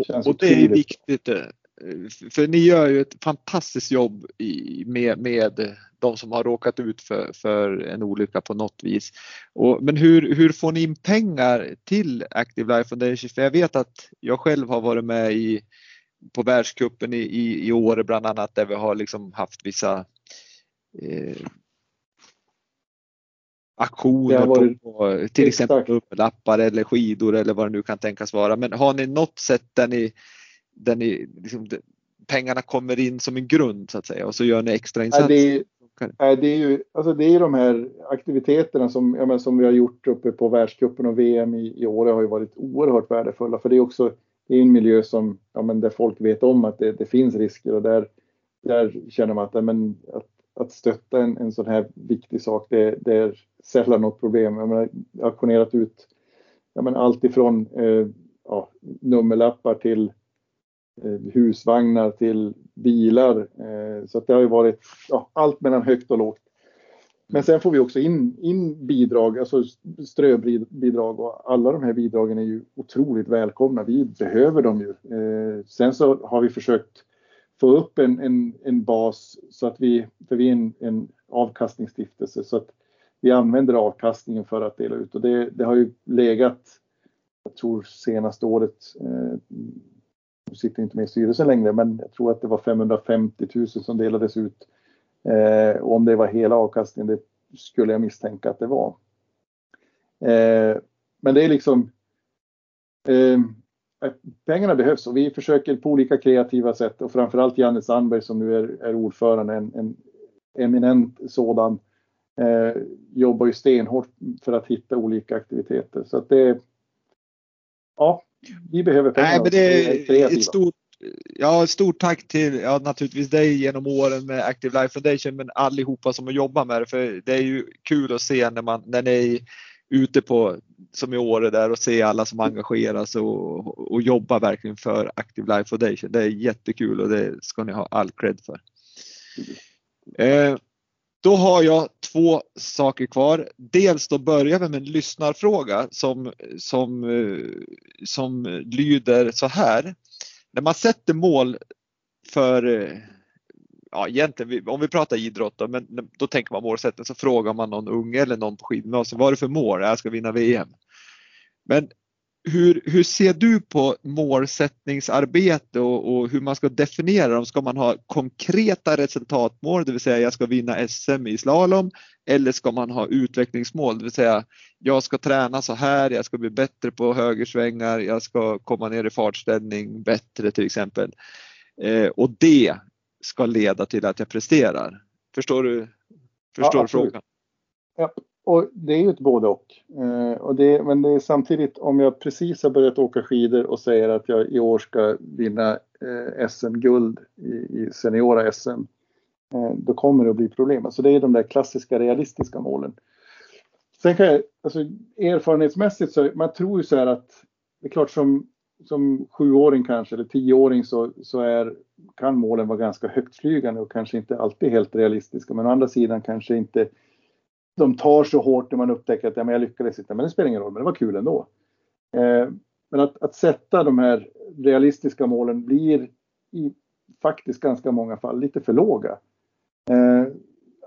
det och, det är viktigt. Eh, för ni gör ju ett fantastiskt jobb i, med, med de som har råkat ut för, för en olycka på något vis. Och, men hur, hur får ni in pengar till Active Life Foundation? För jag vet att jag själv har varit med i på världskuppen i, i, i år bland annat där vi har liksom haft vissa eh, aktioner varit, på till exempel bubbelappar eller skidor eller vad det nu kan tänkas vara. Men har ni något sätt där ni, där ni liksom, pengarna kommer in som en grund så att säga och så gör ni extra insatser? det, är, det är ju alltså det är de här aktiviteterna som, ja, som vi har gjort uppe på världscupen och VM i, i år har ju varit oerhört värdefulla för det är också det är en miljö som, ja, men där folk vet om att det, det finns risker och där, där känner man att, men, att, att stötta en, en sån här viktig sak, det, det är sällan något problem. Jag, menar, jag har auktionerat ut ja, men allt ifrån eh, ja, nummerlappar till eh, husvagnar till bilar. Eh, så att det har ju varit ja, allt mellan högt och lågt. Men sen får vi också in, in bidrag, alltså ströbidrag och alla de här bidragen är ju otroligt välkomna. Vi behöver dem ju. Eh, sen så har vi försökt få upp en, en, en bas så att vi, för vi är en, en avkastningsstiftelse, så att vi använder avkastningen för att dela ut och det, det har ju legat, jag tror senaste året, eh, nu sitter inte med i styrelsen längre, men jag tror att det var 550 000 som delades ut. Eh, och om det var hela avkastningen, det skulle jag misstänka att det var. Eh, men det är liksom eh, pengarna behövs och vi försöker på olika kreativa sätt och framförallt Janne Sandberg som nu är, är ordförande, en, en eminent sådan, eh, jobbar ju stenhårt för att hitta olika aktiviteter. Så att det, ja, vi behöver pengar. Nej, men det är ett stort, ja, stort tack till ja, naturligtvis dig genom åren med Active Life Foundation men allihopa som har jobbat med det för det är ju kul att se när, man, när ni ute på, som i Åre där och se alla som engageras och, och jobbar verkligen för Active Life Foundation. Det är jättekul och det ska ni ha all cred för. Eh, då har jag två saker kvar. Dels då börjar vi med en lyssnarfråga som, som, eh, som lyder så här. När man sätter mål för eh, ja, egentligen, om vi pratar idrott då, men då tänker man målsättning så frågar man någon unge eller någon på skidgymnasiet, vad är det för mål? Jag ska vinna VM. Men hur, hur ser du på målsättningsarbete och, och, hur man ska definiera dem? Ska man ha konkreta resultatmål, det vill säga jag ska vinna SM i slalom, eller ska man ha utvecklingsmål, det vill säga jag ska träna så här, jag ska bli bättre på högersvängar, jag ska komma ner i fartställning bättre till exempel. Eh, och det ska leda till att jag presterar. Förstår du, förstår ja, frågan? Ja, och det är ju ett både och. Eh, och det, men det är samtidigt om jag precis har börjat åka skidor och säger att jag i år ska vinna eh, SM-guld i, i seniora SM. Eh, då kommer det att bli problem. Alltså det är de där klassiska realistiska målen. Sen kan jag, alltså erfarenhetsmässigt så, man tror ju så här att det är klart som som sjuåring kanske eller tioåring så, så är, kan målen vara ganska högtflygande och kanske inte alltid helt realistiska. Men å andra sidan kanske inte de tar så hårt när man upptäcker att ja, men jag lyckades inte. Men det spelar ingen roll, men det var kul ändå. Eh, men att, att sätta de här realistiska målen blir i faktiskt ganska många fall lite för låga. Eh,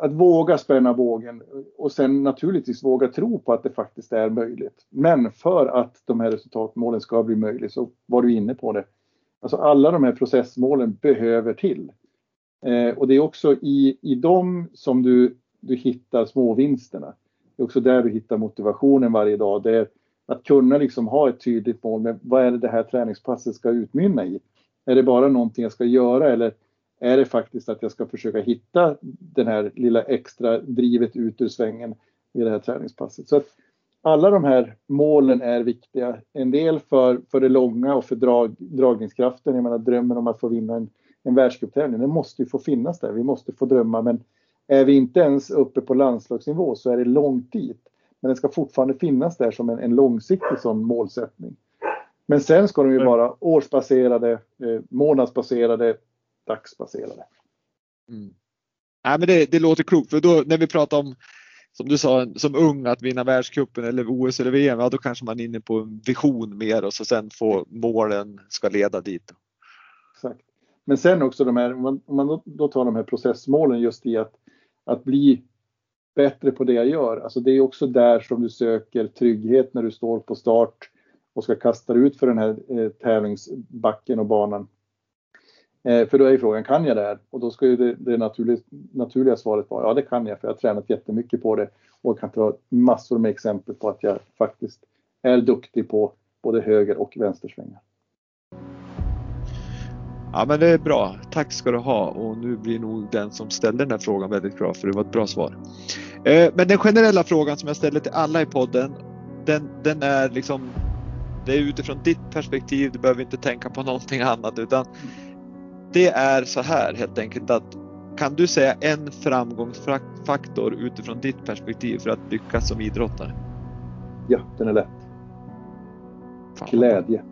att våga spänna bågen och sen naturligtvis våga tro på att det faktiskt är möjligt. Men för att de här resultatmålen ska bli möjliga så var du inne på det. Alltså alla de här processmålen behöver till. Eh, och det är också i, i dem som du, du hittar småvinsterna. Det är också där du hittar motivationen varje dag. Det är att kunna liksom ha ett tydligt mål med vad är det det här träningspasset ska utmynna i. Är det bara någonting jag ska göra eller är det faktiskt att jag ska försöka hitta den här lilla extra drivet ut ur svängen vid det här träningspasset. Så att alla de här målen är viktiga. En del för, för det långa och för drag, dragningskraften. Jag menar drömmen om att få vinna en, en världscuptävling, den måste ju få finnas där. Vi måste få drömma men är vi inte ens uppe på landslagsnivå så är det långt dit. Men den ska fortfarande finnas där som en, en långsiktig sån målsättning. Men sen ska de ju vara årsbaserade, eh, månadsbaserade, dagsbaserade. Mm. Nej, men det, det låter klokt för då när vi pratar om som du sa, som ung att vinna världscupen eller OS eller VM, ja då kanske man är inne på en vision mer och så sen få målen ska leda dit. Exakt. Men sen också de här, om man, då tar de här processmålen just i att, att bli bättre på det jag gör. Alltså det är också där som du söker trygghet när du står på start och ska kasta ut för den här eh, tävlingsbacken och banan. Eh, för då är ju frågan, kan jag det här? Och då ska ju det, det naturliga, naturliga svaret vara, ja det kan jag för jag har tränat jättemycket på det och kan ta massor med exempel på att jag faktiskt är duktig på både höger och vänstersvängar. Ja men det är bra, tack ska du ha och nu blir nog den som ställde den här frågan väldigt bra för det var ett bra svar. Eh, men den generella frågan som jag ställer till alla i podden, den, den är liksom, det är utifrån ditt perspektiv, du behöver inte tänka på *laughs* någonting annat utan det är så här helt enkelt att kan du säga en framgångsfaktor utifrån ditt perspektiv för att lyckas som idrottare? Ja, den är lätt. Fan, Glädje.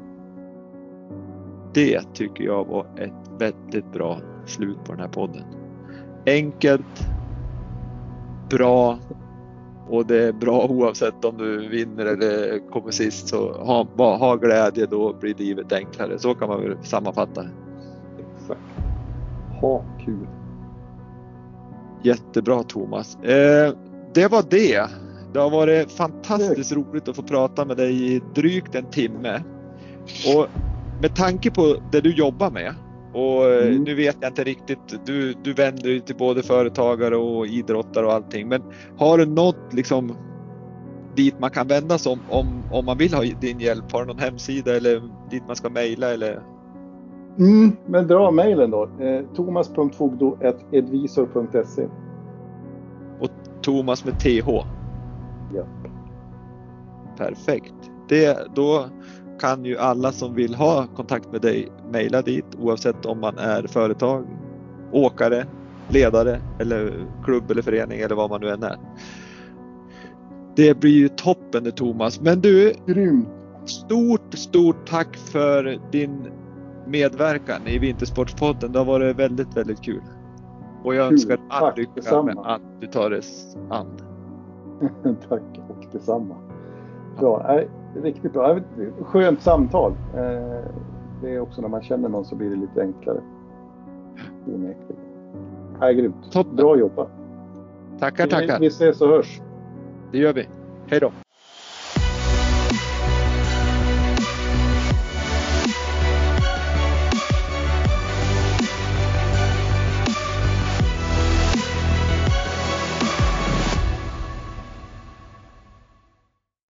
Det tycker jag var ett väldigt bra slut på den här podden. Enkelt, bra och det är bra oavsett om du vinner eller kommer sist. Så ha, bara ha glädje, då blir livet enklare. Så kan man väl sammanfatta. Exakt. Ha kul. Jättebra Thomas. Eh, det var det. Det har varit fantastiskt roligt att få prata med dig i drygt en timme. Och med tanke på det du jobbar med och eh, Mm. nu vet jag inte riktigt, du, du vänder dig till både företagare och idrottare och allting. Men har du något liksom dit man kan vända sig om, om, om man vill ha din hjälp? Har du någon hemsida eller dit man ska mejla eller? Mm, men dra mejlen då. Eh, Thomas.fogdo.edvisor.se Thomas med TH? Ja. Perfekt. Det, då kan ju alla som vill ha kontakt med dig mejla dit oavsett om man är företag, åkare, ledare eller klubb eller förening eller vad man nu än är. Det blir ju toppen det Thomas. Men du, Grymt! stort, stort tack för din medverkan i Vintersportspodden. Det har varit väldigt, väldigt kul. Och jag Kul. önskar all Tack lycka detsamma. med att du tar det an. *laughs* Tack och detsamma. Bra. Eh, riktigt bra. Skönt samtal. Eh, det är också när man känner någon så blir det lite enklare. Onekligen. Eh, grymt. Toppen. Bra jobbat. Tackar, tackar. vi ses och hörs. Det gör vi. Hej då.